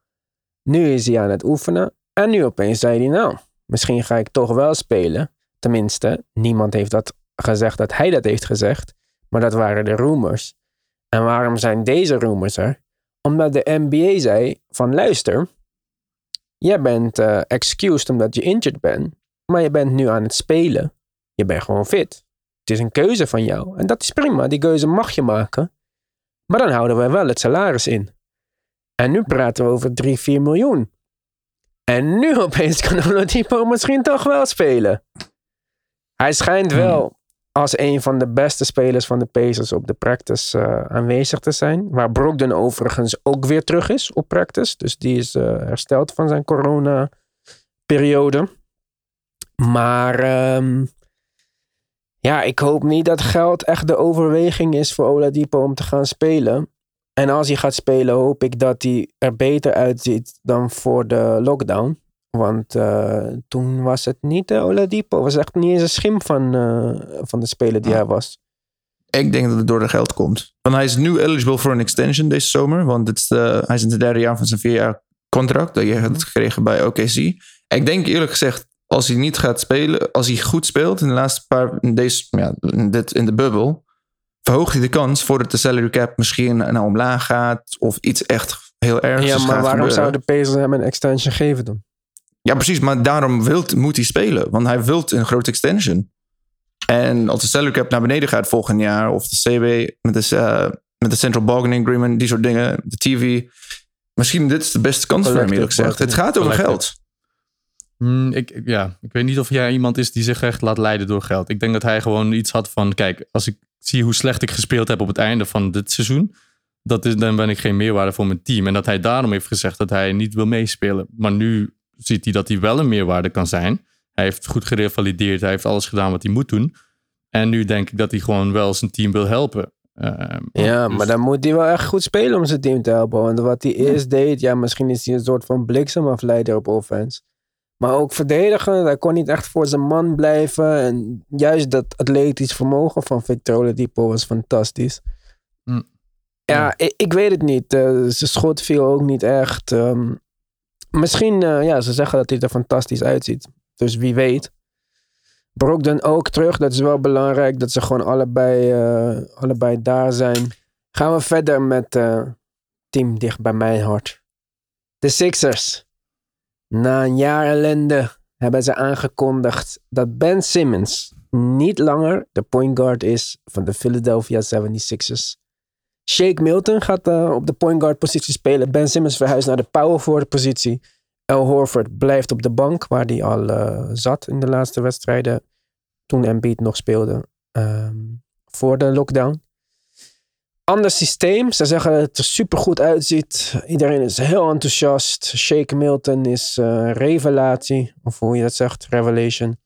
[SPEAKER 1] Nu is hij aan het oefenen. En nu opeens zei hij, nou, misschien ga ik toch wel spelen. Tenminste, niemand heeft dat gezegd dat hij dat heeft gezegd. Maar dat waren de rumors. En waarom zijn deze rumors er? Omdat de NBA zei van luister, jij bent eh, excused omdat je injured bent, maar je bent nu aan het spelen. Je bent gewoon fit. Het is een keuze van jou. En dat is prima, die keuze mag je maken. Maar dan houden wij wel het salaris in. En nu praten we over 3, 4 miljoen. En nu opeens kan Oladipo misschien toch wel spelen. Hij schijnt wel als een van de beste spelers van de Pacers op de practice eh, aanwezig te zijn. Waar Brogdon overigens ook weer terug is op practice. Dus die is eh, hersteld van zijn corona-periode. Maar ehm, ja, ik hoop niet dat geld echt de overweging is voor Oladipo om te gaan spelen. En als hij gaat spelen, hoop ik dat hij er beter uitziet dan voor de lockdown. Want eh, toen was het niet de Oladipo. was echt niet eens een schim van, eh, van de speler die
[SPEAKER 4] Ja.
[SPEAKER 1] hij was.
[SPEAKER 4] Ik denk dat het door de geld komt. Want hij is nu eligible voor een extension deze zomer. Want het hij is in het derde jaar van zijn vier jaar contract. Dat je had gekregen bij OKC. Ik denk eerlijk gezegd, als hij niet gaat spelen, als hij goed speelt in de laatste paar, in, deze, ja, in, dit, in de bubbel, verhoogt hij de kans voordat de salary cap misschien naar omlaag gaat. Of iets echt heel ergs
[SPEAKER 1] Ja, maar waarom zou de Pacers hem een extension geven dan?
[SPEAKER 4] Ja, precies. Maar daarom wilt, moet hij spelen. Want hij wilt een grote extension. En als de salary cap naar beneden gaat volgend jaar... of de CB met de, eh, met de Central Bargaining Agreement... die soort dingen, de TV... Misschien dit is de beste kans voor hem, eerlijk gezegd. Het gaat over geld.
[SPEAKER 3] Hmm, ik, ik- ja, ik weet niet of jij iemand is die zich echt laat leiden door geld. Ik denk dat hij gewoon iets had van: kijk, als ik zie hoe slecht ik gespeeld heb op het einde van dit seizoen, dat is, dan ben ik geen meerwaarde voor mijn team. En dat hij daarom heeft gezegd dat hij niet wil meespelen. Maar nu ziet hij dat hij wel een meerwaarde kan zijn. Hij heeft goed gerevalideerd, hij heeft alles gedaan wat hij moet doen. En nu denk ik dat hij gewoon wel zijn team wil helpen. Eh,
[SPEAKER 1] Ja,
[SPEAKER 3] dus-
[SPEAKER 1] maar dan moet hij wel echt goed spelen om zijn team te helpen. Want wat hij eerst deed, ja, misschien is hij een soort van bliksemafleider op offense. Maar ook verdedigen, hij kon niet echt voor zijn man blijven. En juist dat atletisch vermogen van Victor Oladipo was fantastisch.
[SPEAKER 3] Mm.
[SPEAKER 1] Ja, ik, ik weet het niet. Eh, zijn schot viel ook niet echt. Ehm, misschien, eh, ja, ze zeggen dat hij er fantastisch uitziet. Dus wie weet. Brogdon ook terug. Dat is wel belangrijk. Dat ze gewoon allebei, eh, allebei daar zijn. Gaan we verder met eh team dicht bij mijn hart. De Sixers. Na een jaar ellende hebben ze aangekondigd dat Ben Simmons niet langer de point guard is van de Philadelphia 76ers. Shake Milton gaat eh, op de point guard positie spelen. Ben Simmons verhuist naar de power forward positie. Al Horford blijft op de bank, waar hij al eh, zat in de laatste wedstrijden. Toen Embiid nog speelde. ehm, voor de lockdown. Ander systeem. Ze zeggen dat het er super goed uitziet. Iedereen is heel enthousiast. Shake Milton is eh, revelatie. Of hoe je dat zegt, revelation.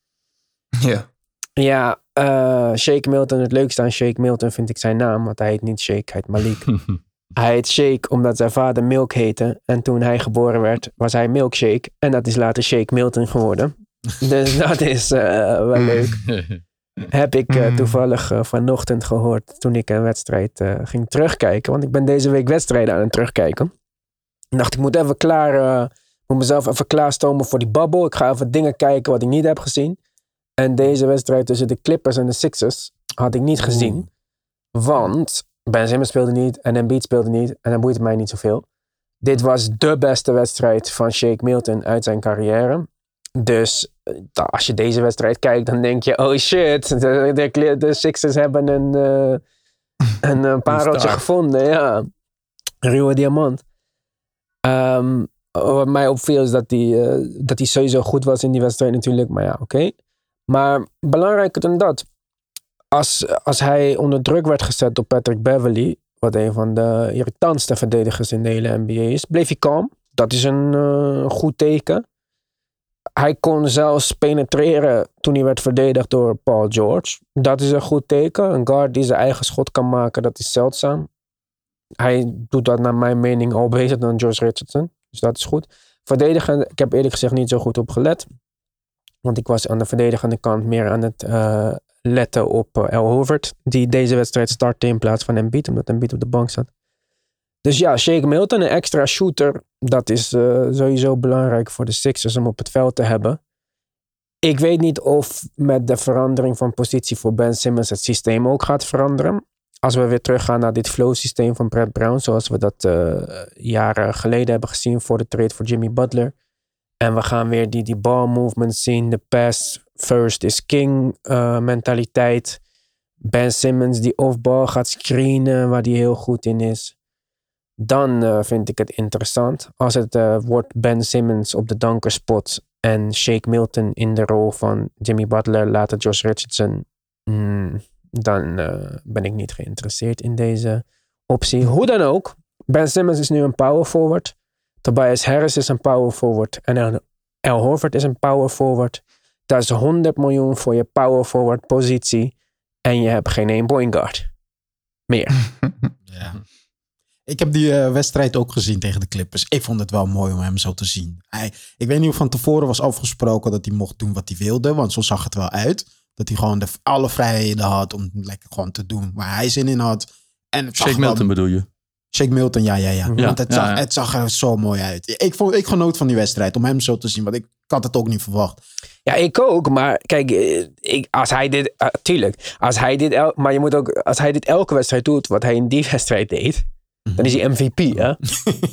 [SPEAKER 4] Ja.
[SPEAKER 1] Ja, eh, Shake Milton. Het leukste aan Shake Milton vind ik zijn naam. Want hij heet niet Shake, hij heet Malik. Hij heet Shake omdat zijn vader Milk heette. En toen hij geboren werd, was hij Milkshake. En dat is later Shake Milton geworden. dus dat is eh, wel leuk. Heb ik eh,
[SPEAKER 4] Mm.
[SPEAKER 1] toevallig vanochtend gehoord toen ik een wedstrijd ging terugkijken. Want ik ben deze week wedstrijden aan het terugkijken. Ik dacht, ik moet even klaar, eh, moet mezelf even klaarstomen voor die babbel. Ik ga even dingen kijken wat ik niet heb gezien. En deze wedstrijd tussen de Clippers en de Sixers had ik niet gezien. Want Ben Simmons speelde niet en Embiid speelde niet. En dat boeit mij niet zoveel. Dit was de beste wedstrijd van Shake Milton uit zijn carrière. Dus eh, als je deze wedstrijd kijkt, dan denk je: oh shit, de, de, de Sixers hebben een, eh, een, eh, pareltje
[SPEAKER 3] star.
[SPEAKER 1] gevonden. Ja, een ruwe diamant. Ehm, wat mij opviel is dat hij, dat hij sowieso goed was in die wedstrijd natuurlijk. Maar ja, oké. Maar belangrijker dan dat. Als, als hij onder druk werd gezet door Patrick Beverly, wat een van de irritantste verdedigers in de hele NBA is, bleef hij kalm. Dat is een eh, goed teken. Hij kon zelfs penetreren toen hij werd verdedigd door Paul George. Dat is een goed teken. Een guard die zijn eigen schot kan maken, dat is zeldzaam. Hij doet dat naar mijn mening al beter dan George Richardson. Dus dat is goed. Verdedigen, ik heb eerlijk gezegd niet zo goed op gelet. Want ik was aan de verdedigende kant meer aan het eh, letten op eh, El Horford. Die deze wedstrijd startte in plaats van Embiid. Omdat Embiid op de bank zat. Dus ja, Shake Milton, een extra shooter. Dat is eh, sowieso belangrijk voor de Sixers om op het veld te hebben. Ik weet niet of met de verandering van positie voor Ben Simmons het systeem ook gaat veranderen. Als we weer teruggaan naar dit flow systeem van Brad Brown. Zoals we dat eh, jaren geleden hebben gezien voor de trade voor Jimmy Butler. En we gaan weer die, die ball movement zien. De pass first is king eh, mentaliteit. Ben Simmons die off-ball gaat screenen, waar die heel goed in is. Dan eh, vind ik het interessant. Als het eh, wordt Ben Simmons op de dankerspot en Shake Milton in de rol van Jimmy Butler, later Josh Richardson. mm, dan ben ik niet geïnteresseerd in deze optie. Hoe dan ook, Ben Simmons is nu een power forward. Tobias Harris is een power forward. En El, El Horford is een power forward. Dat is 100 miljoen voor je power forward positie. En je hebt geen één point guard. Meer.
[SPEAKER 2] Ja. Ik heb die eh, wedstrijd ook gezien tegen de Clippers. Ik vond het wel mooi om hem zo te zien. Hij, ik weet niet of van tevoren was afgesproken dat hij mocht doen wat hij wilde. Want zo zag het wel uit. Dat hij gewoon de, alle vrijheden had om lekker gewoon te doen waar hij zin in had. En
[SPEAKER 3] Shake
[SPEAKER 2] wel-
[SPEAKER 3] Milton bedoel je?
[SPEAKER 2] Shake Milton, ja, ja, ja.
[SPEAKER 3] Ja,
[SPEAKER 2] Want het zag,
[SPEAKER 3] ja.
[SPEAKER 2] het zag er zo mooi uit. Ik, vond, ik genoot van die wedstrijd om hem zo te zien. Want ik, ik had het ook niet verwacht.
[SPEAKER 1] Ja, ik ook. Maar kijk, eh, ik, als hij dit... eh, tuurlijk. Als hij dit, el- maar je moet ook... Als hij dit elke wedstrijd doet, wat hij in die wedstrijd deed... Dan is hij MVP, hè?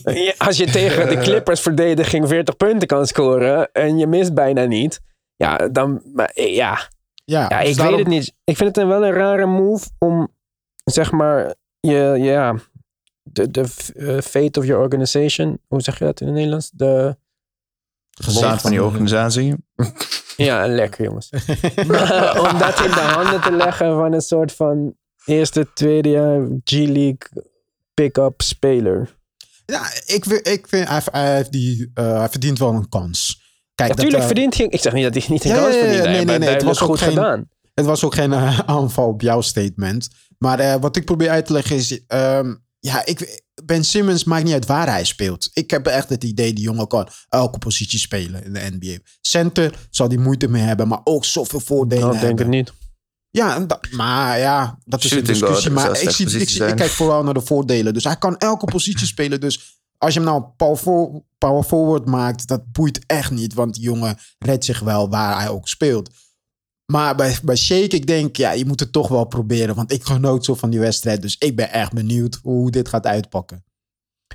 [SPEAKER 1] Ja, Als je tegen de Clippers verdediging 40 punten kan scoren... en je mist bijna niet... Ja, dan... Maar, eh, ja,
[SPEAKER 2] Ja, dus
[SPEAKER 1] ik
[SPEAKER 2] daarom-
[SPEAKER 1] weet het niet. Ik vind het een wel een rare move om, zeg maar, je, ja, de, de eh, fate of your organization, hoe zeg je dat in het Nederlands? De,
[SPEAKER 4] Staat van die organisatie.
[SPEAKER 1] ja, lekker jongens. om dat in de handen te leggen van een soort van eerste, tweede jaar G-League pick-up speler.
[SPEAKER 2] Ja, ik, vind- ik vind hij, hij, heeft die, eh, hij verdient wel een kans. Kijk, dat,
[SPEAKER 1] Natuurlijk
[SPEAKER 2] eh,
[SPEAKER 1] verdient hij, ik zeg niet dat hij niet een
[SPEAKER 2] Ja,
[SPEAKER 1] kans
[SPEAKER 2] ja, ja,
[SPEAKER 1] verdient.
[SPEAKER 2] nee, nee, nee, het was ook
[SPEAKER 1] goed
[SPEAKER 2] geen-
[SPEAKER 1] gedaan.
[SPEAKER 2] Het was ook geen aanval op jouw statement. Maar eh, wat ik probeer uit te leggen is... ehm, ja, ik, Ben Simmons maakt niet uit waar hij speelt. Ik heb echt het idee, die jongen kan elke positie spelen in de NBA. Center zal die moeite mee hebben, maar ook zoveel voordelen
[SPEAKER 1] Nou, ik denk het niet.
[SPEAKER 2] Ja, dat- maar ja, dat is een discussie. Maar ik, zie, ik, zie, ik kijk vooral naar de voordelen. Dus hij kan elke positie spelen. Dus als je hem nou power forward maakt, dat boeit echt niet. Want die jongen redt zich wel waar hij ook speelt. Maar bij, bij Shake, ik denk, ja, je moet het toch wel proberen. Want ik genoot zo van die wedstrijd. Dus ik ben echt benieuwd hoe dit gaat uitpakken.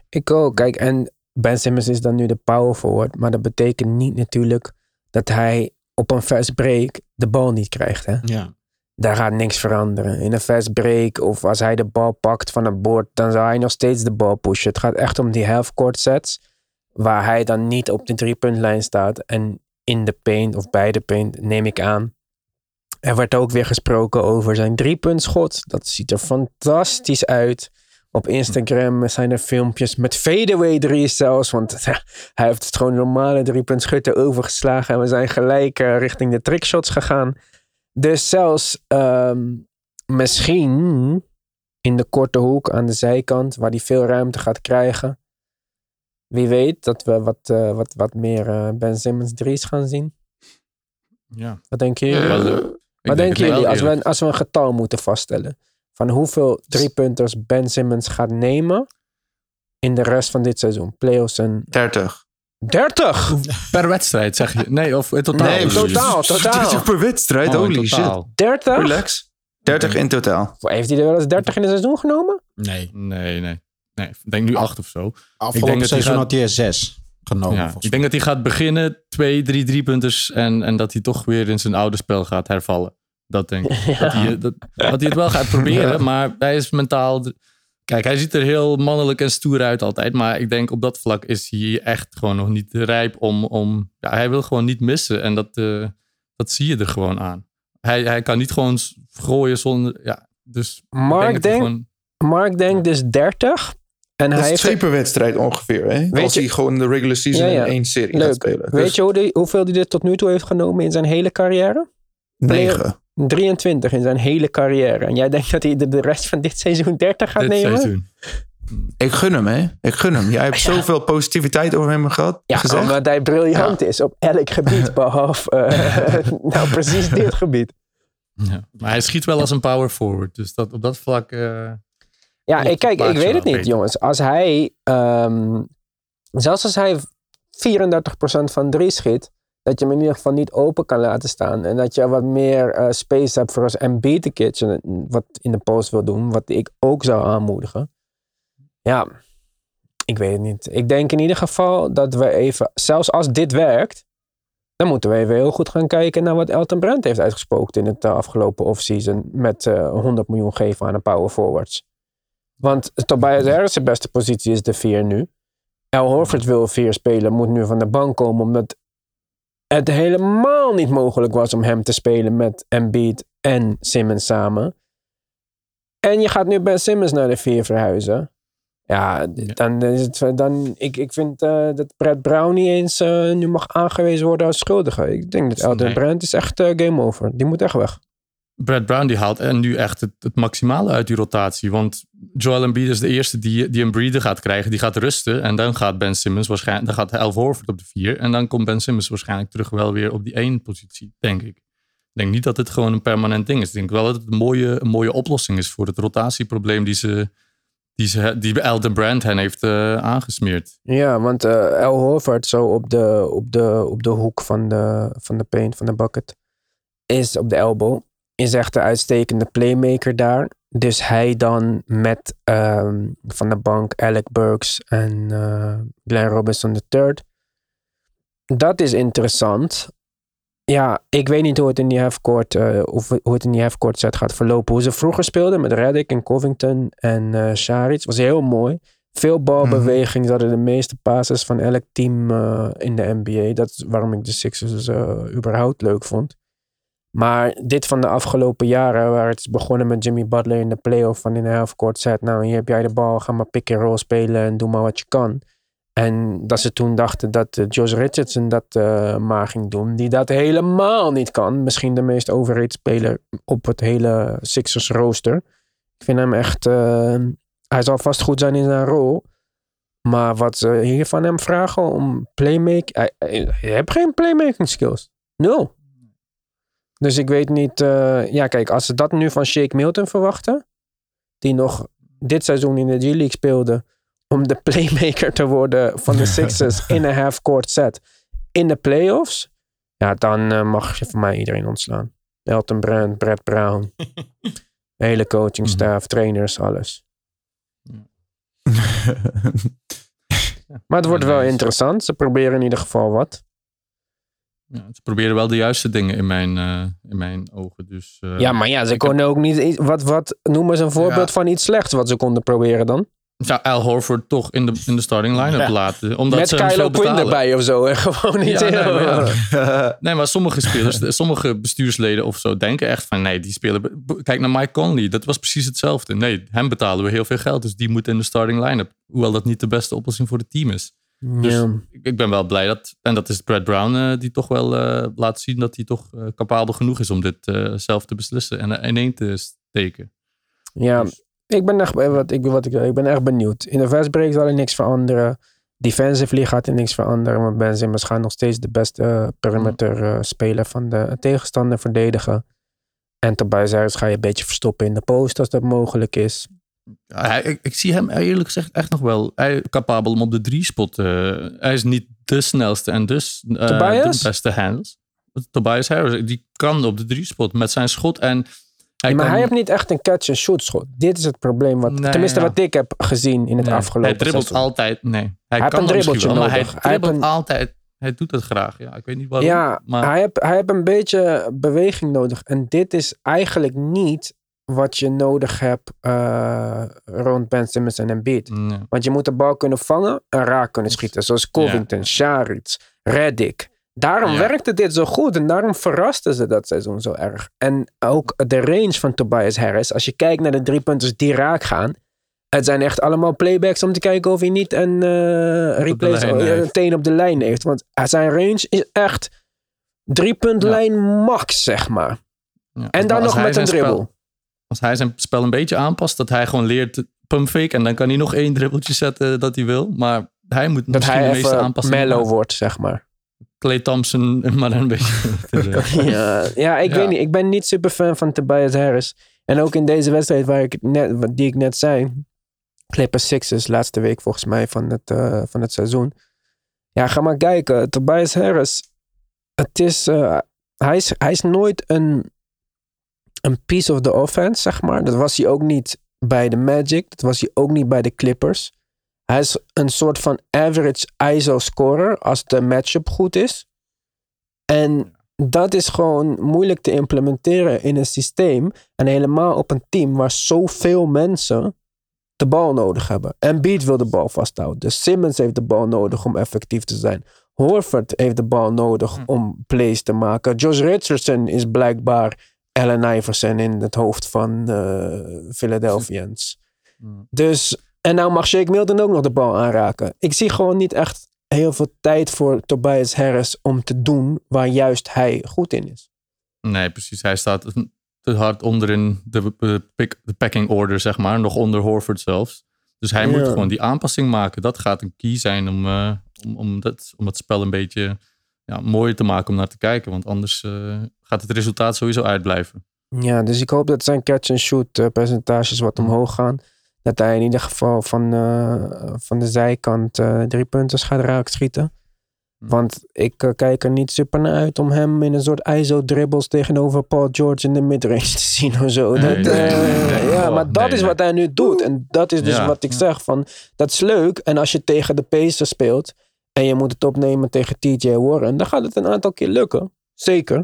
[SPEAKER 1] Ik ook. Kijk, en Ben Simmons is dan nu de power forward. Maar dat betekent niet natuurlijk dat hij op een fast break de bal niet krijgt. Hè?
[SPEAKER 2] Ja.
[SPEAKER 1] Daar gaat niks veranderen. In een fast break of als hij de bal pakt van het bord, dan zal hij nog steeds de bal pushen. Het gaat echt om die half-court sets. Waar hij dan niet op de driepuntlijn staat. En in de paint of bij de paint, neem ik aan. Er werd ook weer gesproken over zijn driepuntschot. Dat ziet er fantastisch uit. Op Instagram zijn er filmpjes met fadeaway drie zelfs. Want hij heeft het gewoon normale driepunt schutten overgeslagen. En we zijn gelijk eh, richting de trickshots gegaan. Dus zelfs ehm, misschien in de korte hoek aan de zijkant, waar hij veel ruimte gaat krijgen. Wie weet dat we wat, eh, wat, wat meer eh, Ben Simmons drie's gaan zien.
[SPEAKER 3] Ja.
[SPEAKER 1] Wat denken jullie? Wat
[SPEAKER 3] denk
[SPEAKER 1] denken
[SPEAKER 3] het
[SPEAKER 1] jullie als we,
[SPEAKER 3] eerlijk.
[SPEAKER 1] als we een getal moeten vaststellen? Van hoeveel driepunters Ben Simmons gaat nemen in de rest van dit seizoen? Playoffs en
[SPEAKER 4] 30.
[SPEAKER 1] 30!
[SPEAKER 3] Per wedstrijd zeg je? Nee, of in totaal?
[SPEAKER 1] Nee, totaal, totaal.
[SPEAKER 4] per wedstrijd,
[SPEAKER 3] Oh,
[SPEAKER 4] holy shit.
[SPEAKER 3] totaal.
[SPEAKER 1] 30?
[SPEAKER 4] Relax. 30 in totaal.
[SPEAKER 1] Heeft hij er wel eens 30 in een seizoen genomen?
[SPEAKER 2] Nee.
[SPEAKER 3] Nee, nee. Nee, ik denk nu acht of zo. Ik denk
[SPEAKER 2] Afgelopen
[SPEAKER 3] dat hij
[SPEAKER 2] seizoen
[SPEAKER 3] gaat-
[SPEAKER 2] had hij er zes genomen.
[SPEAKER 3] Ja, ik denk dat hij gaat beginnen, twee, drie driepunters. En, en dat hij toch weer in zijn oude spel gaat hervallen. Dat denk ik. Dat, hij, dat, dat hij het wel gaat proberen, maar hij is mentaal... Kijk, hij ziet er heel mannelijk en stoer uit altijd. Maar ik denk op dat vlak is hij echt gewoon nog niet rijp om... om ja, hij wil gewoon niet missen. En dat, eh, dat zie je er gewoon aan. Hij, hij kan niet gewoon gooien zonder... Ja, dus ik
[SPEAKER 1] Mark
[SPEAKER 3] gewoon-
[SPEAKER 1] Mark denkt dus 30. En
[SPEAKER 4] Dat
[SPEAKER 1] hij
[SPEAKER 4] is
[SPEAKER 1] heeft...
[SPEAKER 4] twee per wedstrijd ongeveer. Hè?
[SPEAKER 1] Weet
[SPEAKER 4] Als
[SPEAKER 1] je-
[SPEAKER 4] hij gewoon de regular season
[SPEAKER 1] Ja, ja.
[SPEAKER 4] in één serie gaat
[SPEAKER 1] Leuk.
[SPEAKER 4] spelen.
[SPEAKER 1] Weet
[SPEAKER 4] Dus
[SPEAKER 1] je hoe die, hoeveel hij er tot nu toe heeft genomen in zijn hele carrière?
[SPEAKER 4] negen.
[SPEAKER 1] 23 in zijn hele carrière. En jij denkt dat hij de, de rest van dit seizoen 30 gaat
[SPEAKER 3] dit
[SPEAKER 1] nemen?
[SPEAKER 3] seizoen.
[SPEAKER 4] Ik gun hem, hè. Ik gun hem. Jij hebt zoveel positiviteit over hem gehad.
[SPEAKER 1] Ja,
[SPEAKER 4] gezegd.
[SPEAKER 1] omdat hij briljant is op elk gebied. Behalve, eh, nou precies dit gebied.
[SPEAKER 3] Ja. Maar hij schiet wel als een power forward. Dus dat, op dat vlak... eh,
[SPEAKER 1] Ja, ik, kijk, ik weet het niet,
[SPEAKER 3] beter.
[SPEAKER 1] jongens. Als hij, ehm, zelfs als hij 34% van drie schiet, dat je hem in ieder geval niet open kan laten staan. En dat je wat meer eh, space hebt voor als Embiid de kitchen, wat in de post wil doen, wat ik ook zou aanmoedigen. Ja, ik weet het niet. Ik denk in ieder geval dat we even, zelfs als dit werkt, dan moeten we even heel goed gaan kijken naar wat Elton Brand heeft uitgesproken in het eh, afgelopen offseason met eh 100 miljoen geven aan de power forwards. Want Tobias Harris beste positie is de 4 nu. Al Horford wil 4 spelen, moet nu van de bank komen omdat het helemaal niet mogelijk was om hem te spelen met Embiid en Simmons samen. En je gaat nu Ben Simmons naar de 4 verhuizen. Ja, dan is het dan. Ik, ik vind eh, dat Brad Brown niet eens eh, nu mag aangewezen worden als schuldige. Ik denk dat Elton
[SPEAKER 3] Nee.
[SPEAKER 1] Brand is echt eh, game over. Die moet echt weg.
[SPEAKER 3] Brad Brown die haalt en nu echt het, het maximale uit die rotatie. Want Joel Embiid is de eerste die, die een breather gaat krijgen. Die gaat rusten. En dan gaat Ben Simmons waarschijnlijk... Dan gaat Al Horford op de vier. En dan komt Ben Simmons waarschijnlijk terug wel weer op die één positie, denk ik. Ik denk niet dat het gewoon een permanent ding is. Ik denk wel dat het een mooie, een mooie oplossing is voor het rotatieprobleem die ze... Die, ze, die Elton Brand hen heeft eh, aangesmeerd.
[SPEAKER 1] Ja, want eh El Horford zo op de, op de, op de hoek van de, van de paint, van de bucket, is op de elbow, is echt een uitstekende playmaker daar. Dus hij dan met ehm, van de bank Alec Burks en eh Glenn Robinson III. Dat is interessant. Ja, ik weet niet hoe het in die halfcourt, eh of hoe het in die halfcourt set gaat verlopen. Hoe ze vroeger speelden met Reddick en Covington en Saric was heel mooi. Veel balbeweging. Ze hadden de meeste passes van elk team in de NBA. Dat is waarom ik de Sixers überhaupt leuk vond. Maar dit van de afgelopen jaren, waar het is begonnen met Jimmy Butler in de playoff van in de halfcourt set. Nou, hier heb jij de bal, ga maar pick and roll spelen en doe maar wat je kan. En dat ze toen dachten dat eh, Josh Richardson dat eh, maar ging doen. Die dat helemaal niet kan. Misschien de meest overrated speler op het hele Sixers rooster. Ik vind hem echt... eh, hij zal vast goed zijn in zijn rol. Maar wat ze hier van hem vragen om playmaking... Hij, hij, heeft geen playmaking skills. Nul. Dus ik weet niet... eh, ja, kijk, als ze dat nu van Shake Milton verwachten... Die nog dit seizoen in de G-League speelde... Om de playmaker te worden van de Sixers in een half-court set. In de playoffs. Ja, dan eh, mag je van mij iedereen ontslaan. Elton Brand, Brad Brown. Hele coachingstaf, trainers, alles. Maar het wordt wel interessant. Ze proberen in ieder geval wat.
[SPEAKER 3] Ja, ze proberen wel de juiste dingen in mijn, eh, in mijn ogen. Dus, eh,
[SPEAKER 1] ja, maar ja, ze konden ook niet... Wat, wat noemen ze een voorbeeld
[SPEAKER 2] Ja.
[SPEAKER 1] van iets slechts wat ze konden proberen dan?
[SPEAKER 3] zou Al Horford toch in de, in de starting line-up
[SPEAKER 2] Ja.
[SPEAKER 3] laten. Omdat
[SPEAKER 1] Met
[SPEAKER 3] ze
[SPEAKER 1] Kylo Quinn erbij of zo. En gewoon niet
[SPEAKER 3] Ja, nee, maar ja. Nee, maar sommige spelers, sommige bestuursleden of zo denken echt van nee, die spelen. b- Kijk naar Mike Conley, dat was precies hetzelfde. Nee, hem betalen we heel veel geld, dus die moet in de starting line-up. Hoewel dat niet de beste oplossing voor het team is. Dus ik, ik ben wel blij dat, en dat is Brad Brown, eh, die toch wel eh, laat zien dat hij toch eh, capabel genoeg is om dit zelf te beslissen en ineen te steken.
[SPEAKER 1] Ja,
[SPEAKER 3] Dus-
[SPEAKER 1] ik ben echt, wat ik, wat ik, ik ben echt benieuwd. In de fastbreak zal er niks veranderen. Defensively gaat er niks veranderen. Want Ben Simmons gaat nog steeds de beste perimeter eh, speler van de tegenstander verdedigen. En Tobias Harris ga je een beetje verstoppen in de post als dat mogelijk is.
[SPEAKER 3] Hij- ik, ik zie hem eerlijk gezegd echt nog wel hij, capabel om op de drie spot. eh, hij is niet de snelste en dus
[SPEAKER 1] Tobias?
[SPEAKER 3] de beste handles. Tobias Harris, die kan op de drie spot met zijn schot en hij
[SPEAKER 1] maar
[SPEAKER 3] kan,
[SPEAKER 1] hij heeft niet echt een catch-and-shoot schot. Dit is het probleem. Wat,
[SPEAKER 3] Nee,
[SPEAKER 1] tenminste,
[SPEAKER 3] ja.
[SPEAKER 1] wat ik heb gezien in het
[SPEAKER 3] Nee,
[SPEAKER 1] afgelopen
[SPEAKER 3] Hij dribbelt
[SPEAKER 1] seizoen.
[SPEAKER 3] altijd, nee. Hij, kan
[SPEAKER 1] een
[SPEAKER 3] dat misschien
[SPEAKER 1] dribbeltje
[SPEAKER 3] wel, maar
[SPEAKER 1] nodig.
[SPEAKER 3] hij dribbelt
[SPEAKER 1] een-
[SPEAKER 3] altijd. Hij doet het graag. Ja, ik weet niet waarom.
[SPEAKER 1] Ja,
[SPEAKER 3] maar
[SPEAKER 1] hij heeft hij heeft een beetje beweging nodig. En dit is eigenlijk niet wat je nodig hebt eh, rond Ben Simmons en Embiid.
[SPEAKER 3] nee.
[SPEAKER 1] Want je moet de bal kunnen vangen en raak kunnen schieten. Zoals Covington, Sharits, Reddick. Daarom
[SPEAKER 3] Ja.
[SPEAKER 1] werkte dit zo goed en daarom verrasten ze dat seizoen zo erg. En ook de range van Tobias Harris. Als je kijkt naar de drie punters die raak gaan. Het zijn echt allemaal playbacks om te kijken of hij niet een eh replace,
[SPEAKER 3] lijn
[SPEAKER 1] eh,
[SPEAKER 3] heeft.
[SPEAKER 1] een teen op de lijn heeft. Want zijn range is echt drie punt
[SPEAKER 3] Ja.
[SPEAKER 1] lijn max, zeg maar.
[SPEAKER 3] Ja,
[SPEAKER 1] En dan nog met een
[SPEAKER 3] spel-
[SPEAKER 1] dribbel.
[SPEAKER 3] Als hij zijn spel een beetje aanpast, dat hij gewoon leert pump fake en dan kan hij nog één dribbeltje zetten dat hij wil. Maar hij moet
[SPEAKER 1] Dat
[SPEAKER 3] misschien
[SPEAKER 1] hij
[SPEAKER 3] de meeste
[SPEAKER 1] even mellow
[SPEAKER 3] maken.
[SPEAKER 1] wordt, zeg maar.
[SPEAKER 3] Clay Thompson, maar dan een beetje.
[SPEAKER 1] Ja, ja ik
[SPEAKER 3] Ja.
[SPEAKER 1] weet niet. Ik ben niet super fan van Tobias Harris. En ook in deze wedstrijd waar ik net, wat- die ik net zei. Clippers Sixers, laatste week volgens mij van het, eh, van het seizoen. Ja, ga maar kijken. Tobias Harris. Het is, eh, hij, is, hij is nooit een, een piece of the offense, zeg maar. Dat was hij ook niet bij de Magic. Dat was hij ook niet bij de Clippers. Hij is een soort van average ISO-scorer als de matchup goed is. En dat is gewoon moeilijk te implementeren in een systeem. En helemaal op een team waar zoveel mensen de bal nodig hebben. Embiid wil de bal vasthouden. Dus Simmons heeft de bal nodig om effectief te zijn. Horford heeft de bal nodig om plays te maken. Josh Richardson is blijkbaar Allen Iverson in het hoofd van eh Philadelphians. Dus, en nou mag Shake Milton ook nog de bal aanraken. Ik zie gewoon niet echt heel veel tijd voor Tobias Harris om te doen waar juist hij goed in is.
[SPEAKER 3] Nee, precies. Hij staat te hard onder in de, pick- de packing order, zeg maar. Nog onder Horford zelfs. Dus hij
[SPEAKER 1] Ja.
[SPEAKER 3] moet gewoon die aanpassing maken. Dat gaat een key zijn om, eh, om, om, dat, om het spel een beetje ja, mooier te maken om naar te kijken. Want anders eh, gaat het resultaat sowieso uitblijven.
[SPEAKER 1] Ja, dus ik hoop dat zijn catch-and-shoot eh, percentages wat omhoog gaan. Dat hij in ieder geval van, eh, van de zijkant drie punten gaat raak schieten. Want ik kijk er niet super naar uit om hem in een soort ISO-dribbles tegenover Paul George in de midrange te zien of zo.
[SPEAKER 3] Nee,
[SPEAKER 1] dat,
[SPEAKER 3] nee, nee, nee.
[SPEAKER 1] ja,
[SPEAKER 3] Oh,
[SPEAKER 1] maar dat is wat hij nu doet. En dat is dus
[SPEAKER 3] Ja.
[SPEAKER 1] wat ik zeg van, dat is leuk. En als je tegen de Pacers speelt en je moet het opnemen tegen TJ Warren, dan gaat het een aantal keer lukken. Zeker.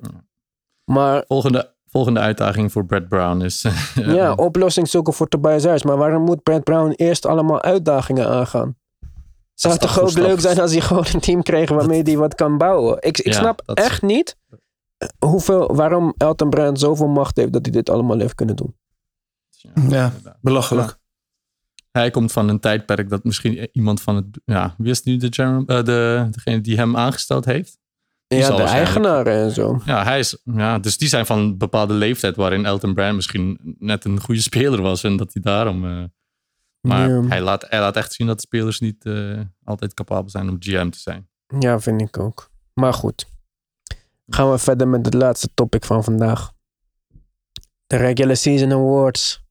[SPEAKER 1] Maar
[SPEAKER 3] Volgende, volgende uitdaging voor Brad Brown is... eh,
[SPEAKER 1] ja, oplossing zoeken voor Tobias Harris. Maar waarom moet Brad Brown eerst allemaal uitdagingen aangaan? Zou het toch ook leuk zijn als hij gewoon een team kreeg waarmee hij wat kan bouwen? Ik, ik
[SPEAKER 3] Ja,
[SPEAKER 1] snap
[SPEAKER 3] is-
[SPEAKER 1] echt niet eh, hoeveel, waarom Elton Brand zoveel macht heeft dat hij dit allemaal heeft kunnen doen.
[SPEAKER 3] ja,
[SPEAKER 4] belachelijk.
[SPEAKER 3] Hij komt van een tijdperk dat misschien iemand van het... Ja, wie is nu de, general, eh, de, degene die hem aangesteld heeft? Die
[SPEAKER 1] Ja, de eigenaren en zo.
[SPEAKER 3] Ja, hij is, ja, dus die zijn van een bepaalde leeftijd waarin Elton Brand misschien net een goede speler was. En dat hij daarom. eh, maar
[SPEAKER 1] Ja.
[SPEAKER 3] hij, laat, hij laat echt zien dat spelers niet eh, altijd capabel zijn om GM te zijn.
[SPEAKER 1] Ja, vind ik ook. Maar goed. Gaan we verder met het laatste topic van vandaag. De Regular Season Awards.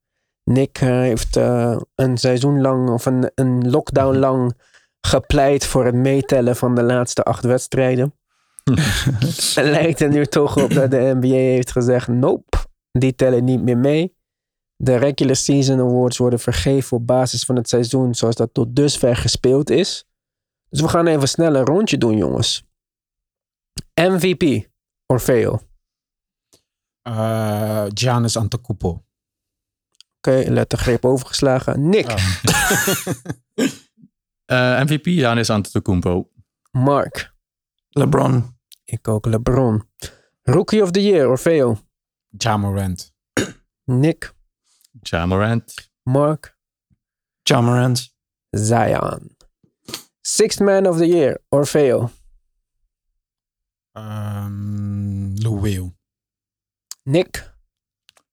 [SPEAKER 1] Nick eh, heeft eh, een seizoen lang, of een, een lockdown lang, gepleit voor het meetellen van de laatste acht wedstrijden. het lijkt er nu toch op dat de NBA heeft gezegd: nope, die tellen niet meer mee. De Regular Season Awards worden vergeven op basis van het seizoen zoals dat tot dusver gespeeld is. Dus we gaan even snel een rondje doen, jongens. MVP, Orfeo.
[SPEAKER 2] Eh, Giannis Antetokounmpo.
[SPEAKER 1] lettergreep overgeslagen. Nick,
[SPEAKER 3] Eh, MVP, Janis Antetokounmpo.
[SPEAKER 1] Mark,
[SPEAKER 4] LeBron.
[SPEAKER 1] ik ook LeBron. Rookie of the Year, Orfeo.
[SPEAKER 2] Ja Morant.
[SPEAKER 1] Nick,
[SPEAKER 3] Ja Morant.
[SPEAKER 1] Mark,
[SPEAKER 4] Ja Morant.
[SPEAKER 1] Zion. Sixth Man of the Year, Orfeo.
[SPEAKER 2] Ehm Lou Will.
[SPEAKER 1] Nick,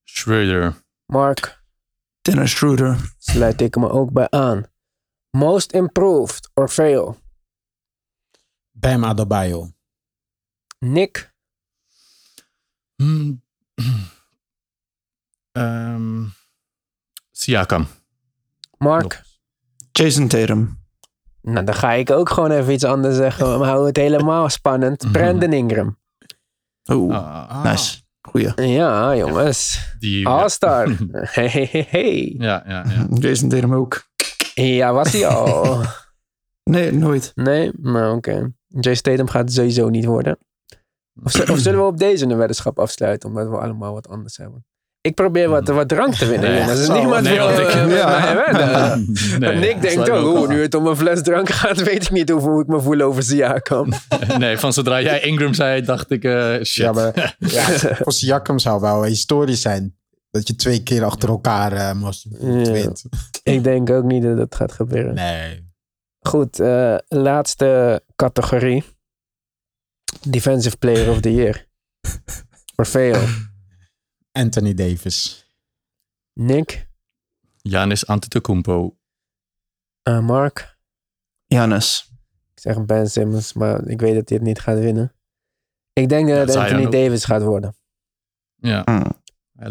[SPEAKER 3] Schroeder.
[SPEAKER 1] Mark,
[SPEAKER 4] Dennis Schroeder.
[SPEAKER 1] sluit ik me ook bij aan. Most Improved, Orfeo.
[SPEAKER 2] Bam Adebayo.
[SPEAKER 1] Nick.
[SPEAKER 3] Ehm, Siakam.
[SPEAKER 1] Mark.
[SPEAKER 4] Jason Tatum.
[SPEAKER 1] Nou, dan ga ik ook gewoon even iets anders zeggen. Maar hou het helemaal spannend. Brandon Ingram.
[SPEAKER 4] Oeh,
[SPEAKER 3] Ah,
[SPEAKER 4] nice. Goeie.
[SPEAKER 1] Ja, jongens.
[SPEAKER 3] die,
[SPEAKER 1] All-star. Hey, hey, hey.
[SPEAKER 3] Ja, ja, ja.
[SPEAKER 4] Jason Tatum ook.
[SPEAKER 1] Ja, was hij al?
[SPEAKER 4] Nee, nooit.
[SPEAKER 1] Nee? Maar oké. Jay Statham gaat het sowieso niet worden. Of zullen we op deze een weddenschap afsluiten, omdat we allemaal wat anders hebben? Ik probeer wat, wat drank te winnen. Dus
[SPEAKER 2] zo.
[SPEAKER 1] niemand
[SPEAKER 3] Nee,
[SPEAKER 1] wil
[SPEAKER 3] ik-
[SPEAKER 1] eh, met
[SPEAKER 4] Ja.
[SPEAKER 1] mij wedden.
[SPEAKER 3] Nee,
[SPEAKER 1] Nick
[SPEAKER 3] dat
[SPEAKER 1] denkt
[SPEAKER 3] sluit me
[SPEAKER 1] ook,
[SPEAKER 3] ook
[SPEAKER 1] oh, nu het om een fles drank gaat, weet ik niet hoe ik me voel over Siakam.
[SPEAKER 3] Nee, van zodra jij Ingram zei, dacht ik, eh, shit.
[SPEAKER 2] Ja, maar ja, voor Siakam zou wel historisch zijn. Dat je twee keer achter elkaar eh moest
[SPEAKER 1] Ja.
[SPEAKER 2] wint.
[SPEAKER 1] ik denk ook niet dat dat gaat gebeuren.
[SPEAKER 2] Nee.
[SPEAKER 1] Goed, eh, laatste categorie. Defensive Player of the Year. Orfeo.
[SPEAKER 2] Anthony Davis.
[SPEAKER 1] Nick.
[SPEAKER 3] Janis Antetokounmpo.
[SPEAKER 1] eh, Mark.
[SPEAKER 4] Giannis.
[SPEAKER 1] Ik zeg Ben Simmons, maar ik weet dat hij het niet gaat winnen. Ik denk dat
[SPEAKER 3] Ja,
[SPEAKER 1] het
[SPEAKER 3] Zion
[SPEAKER 1] Anthony. Davis gaat worden.
[SPEAKER 3] Ja.
[SPEAKER 4] Hmm.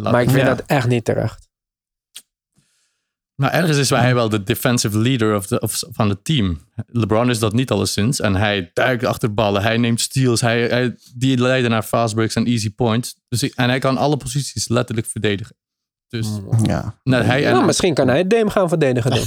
[SPEAKER 1] Maar ik vind
[SPEAKER 4] ja.
[SPEAKER 1] dat echt niet terecht.
[SPEAKER 3] Nou, ergens is hij wel de defensive leader of de, of, van het team. LeBron is dat niet alleszins. En hij duikt achter ballen. Hij neemt steals. Hij, hij, die leiden naar fast breaks en easy points. Dus, en hij kan alle posities letterlijk verdedigen. Dus
[SPEAKER 4] Ja.
[SPEAKER 3] nou, hij en,
[SPEAKER 1] Nou, misschien kan hij Dame gaan verdedigen dan.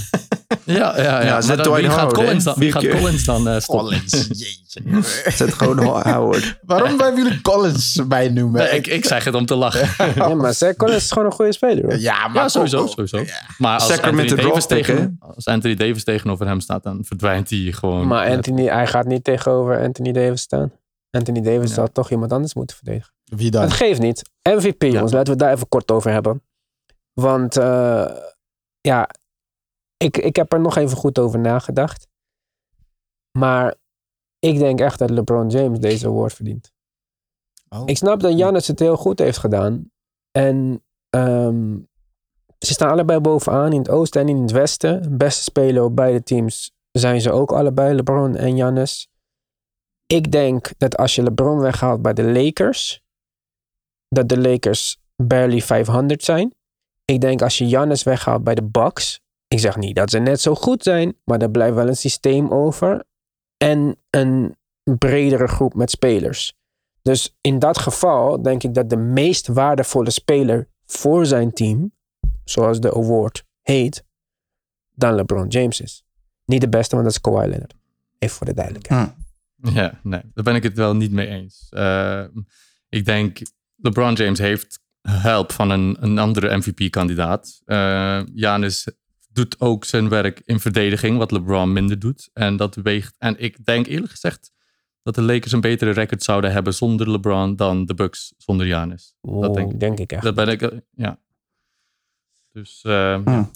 [SPEAKER 3] ja, ja, ja.
[SPEAKER 4] Zet Dwight
[SPEAKER 3] wie gaat
[SPEAKER 4] Howard,
[SPEAKER 3] Collins dan, wie gaat. Collins dan stoppen?
[SPEAKER 2] Collins. Jeetje.
[SPEAKER 4] Zet gewoon Howard.
[SPEAKER 2] Waarom blijven jullie Collins bij noemen?
[SPEAKER 3] Nee, ik, ik zeg het om te lachen.
[SPEAKER 1] ja, maar Zach Collins is gewoon een goede speler. hoor.
[SPEAKER 2] ja, maar
[SPEAKER 3] Ja, sowieso. Sowieso. Maar als
[SPEAKER 4] Sacramento
[SPEAKER 3] Anthony, Davis tegen, als Anthony Davis tegenover hem staat, dan verdwijnt hij gewoon.
[SPEAKER 1] Maar Anthony, hij gaat niet tegenover Anthony Davis staan. Anthony Davis
[SPEAKER 3] Ja.
[SPEAKER 1] zal toch iemand anders moeten verdedigen.
[SPEAKER 2] Wie dan?
[SPEAKER 1] Het geeft niet. MVP, jongens. Laten we het daar even kort over hebben. Want eh, ja, ik, ik heb er nog even goed over nagedacht. Maar ik denk echt dat LeBron James deze award verdient.
[SPEAKER 2] Oh.
[SPEAKER 1] Ik snap dat Giannis het heel goed heeft gedaan. En ehm, ze staan allebei bovenaan in het oosten en in het westen. Beste speler op beide teams zijn ze ook allebei, LeBron en Giannis. Ik denk dat als je LeBron weghaalt bij de Lakers, dat de Lakers barely 500 zijn. Ik denk als je Giannis weghaalt bij de Bucks, ik zeg niet dat ze net zo goed zijn, maar er blijft wel een systeem over en een bredere groep met spelers. Dus in dat geval denk ik dat de meest waardevolle speler voor zijn team, zoals de award heet, dan LeBron James is. Niet de beste, want dat is Kawhi Leonard. Even voor de duidelijkheid.
[SPEAKER 4] Hm.
[SPEAKER 3] Ja, nee, daar ben ik het wel niet mee eens. Eh, ik denk, LeBron James heeft help van een, een andere MVP-kandidaat. Eh Janis doet ook zijn werk in verdediging, wat LeBron minder doet. En dat weegt. En ik denk eerlijk gezegd dat de Lakers een betere record zouden hebben zonder LeBron dan de Bucks zonder Janis.
[SPEAKER 1] Oh,
[SPEAKER 3] denk ik.
[SPEAKER 1] denk ik echt.
[SPEAKER 3] Dat ben ik, ja. Dus eh,
[SPEAKER 4] Hm.
[SPEAKER 3] ja,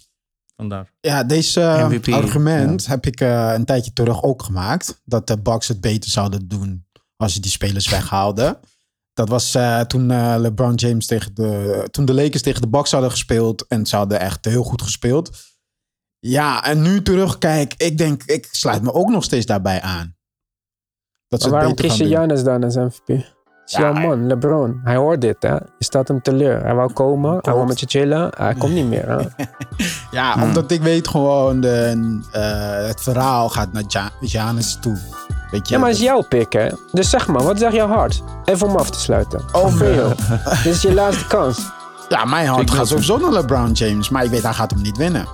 [SPEAKER 3] vandaar.
[SPEAKER 2] Ja, deze eh,
[SPEAKER 4] MVP,
[SPEAKER 2] argument heb ik eh, een tijdje terug ook gemaakt. Dat de Bucks het beter zouden doen als je die spelers weghaalde. Dat was eh, toen eh, LeBron James tegen de. Toen de Lakers tegen de Bucks hadden gespeeld. En ze hadden echt heel goed gespeeld. Ja, en nu terugkijk, ik denk, ik sluit me ook nog steeds daarbij aan. Dat ze
[SPEAKER 1] Maar
[SPEAKER 2] het
[SPEAKER 1] waarom kies je. Giannis dan als MVP? Is
[SPEAKER 2] Ja,
[SPEAKER 1] jouw man, LeBron. Hij hoort dit, hè? Je staat hem teleur. Hij wou komen, hij wou met je chillen. Hij komt niet meer, hè?
[SPEAKER 2] Ja,
[SPEAKER 1] Hmm.
[SPEAKER 2] omdat ik weet gewoon, de, eh, het verhaal gaat naar Ja- Giannis toe. Weet je?
[SPEAKER 1] Ja, maar het is jouw pick, hè? Dus zeg maar, wat zegt jouw hart? Even om af te sluiten.
[SPEAKER 2] Oh,
[SPEAKER 1] veel. Dit is je laatste kans.
[SPEAKER 2] Ja, mijn hand gaat sowieso naar LeBron James. Maar ik weet, hij gaat hem niet winnen.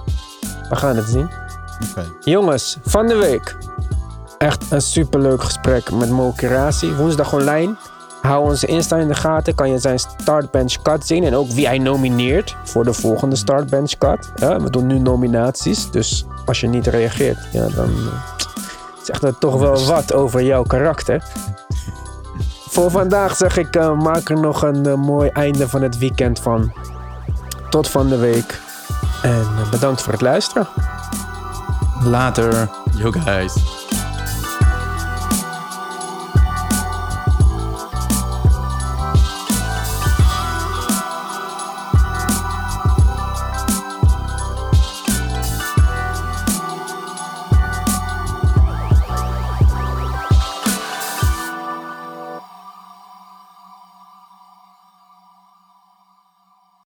[SPEAKER 1] We gaan het zien. Jongens, van de week. Echt een superleuk gesprek met Mo. Woensdag online. Hou onze Insta in de gaten. Kan je zijn startbench cut zien. En ook wie hij nomineert voor de volgende startbench cut. Ja, we doen nu nominaties. Dus als je niet reageert, ja, dan eh, zegt dat toch wel wat over jouw karakter. Voor vandaag zeg ik, eh, maak er nog een eh, mooi einde van het weekend van. Tot van de week. En eh, bedankt voor het luisteren.
[SPEAKER 4] Later.
[SPEAKER 3] Yo guys.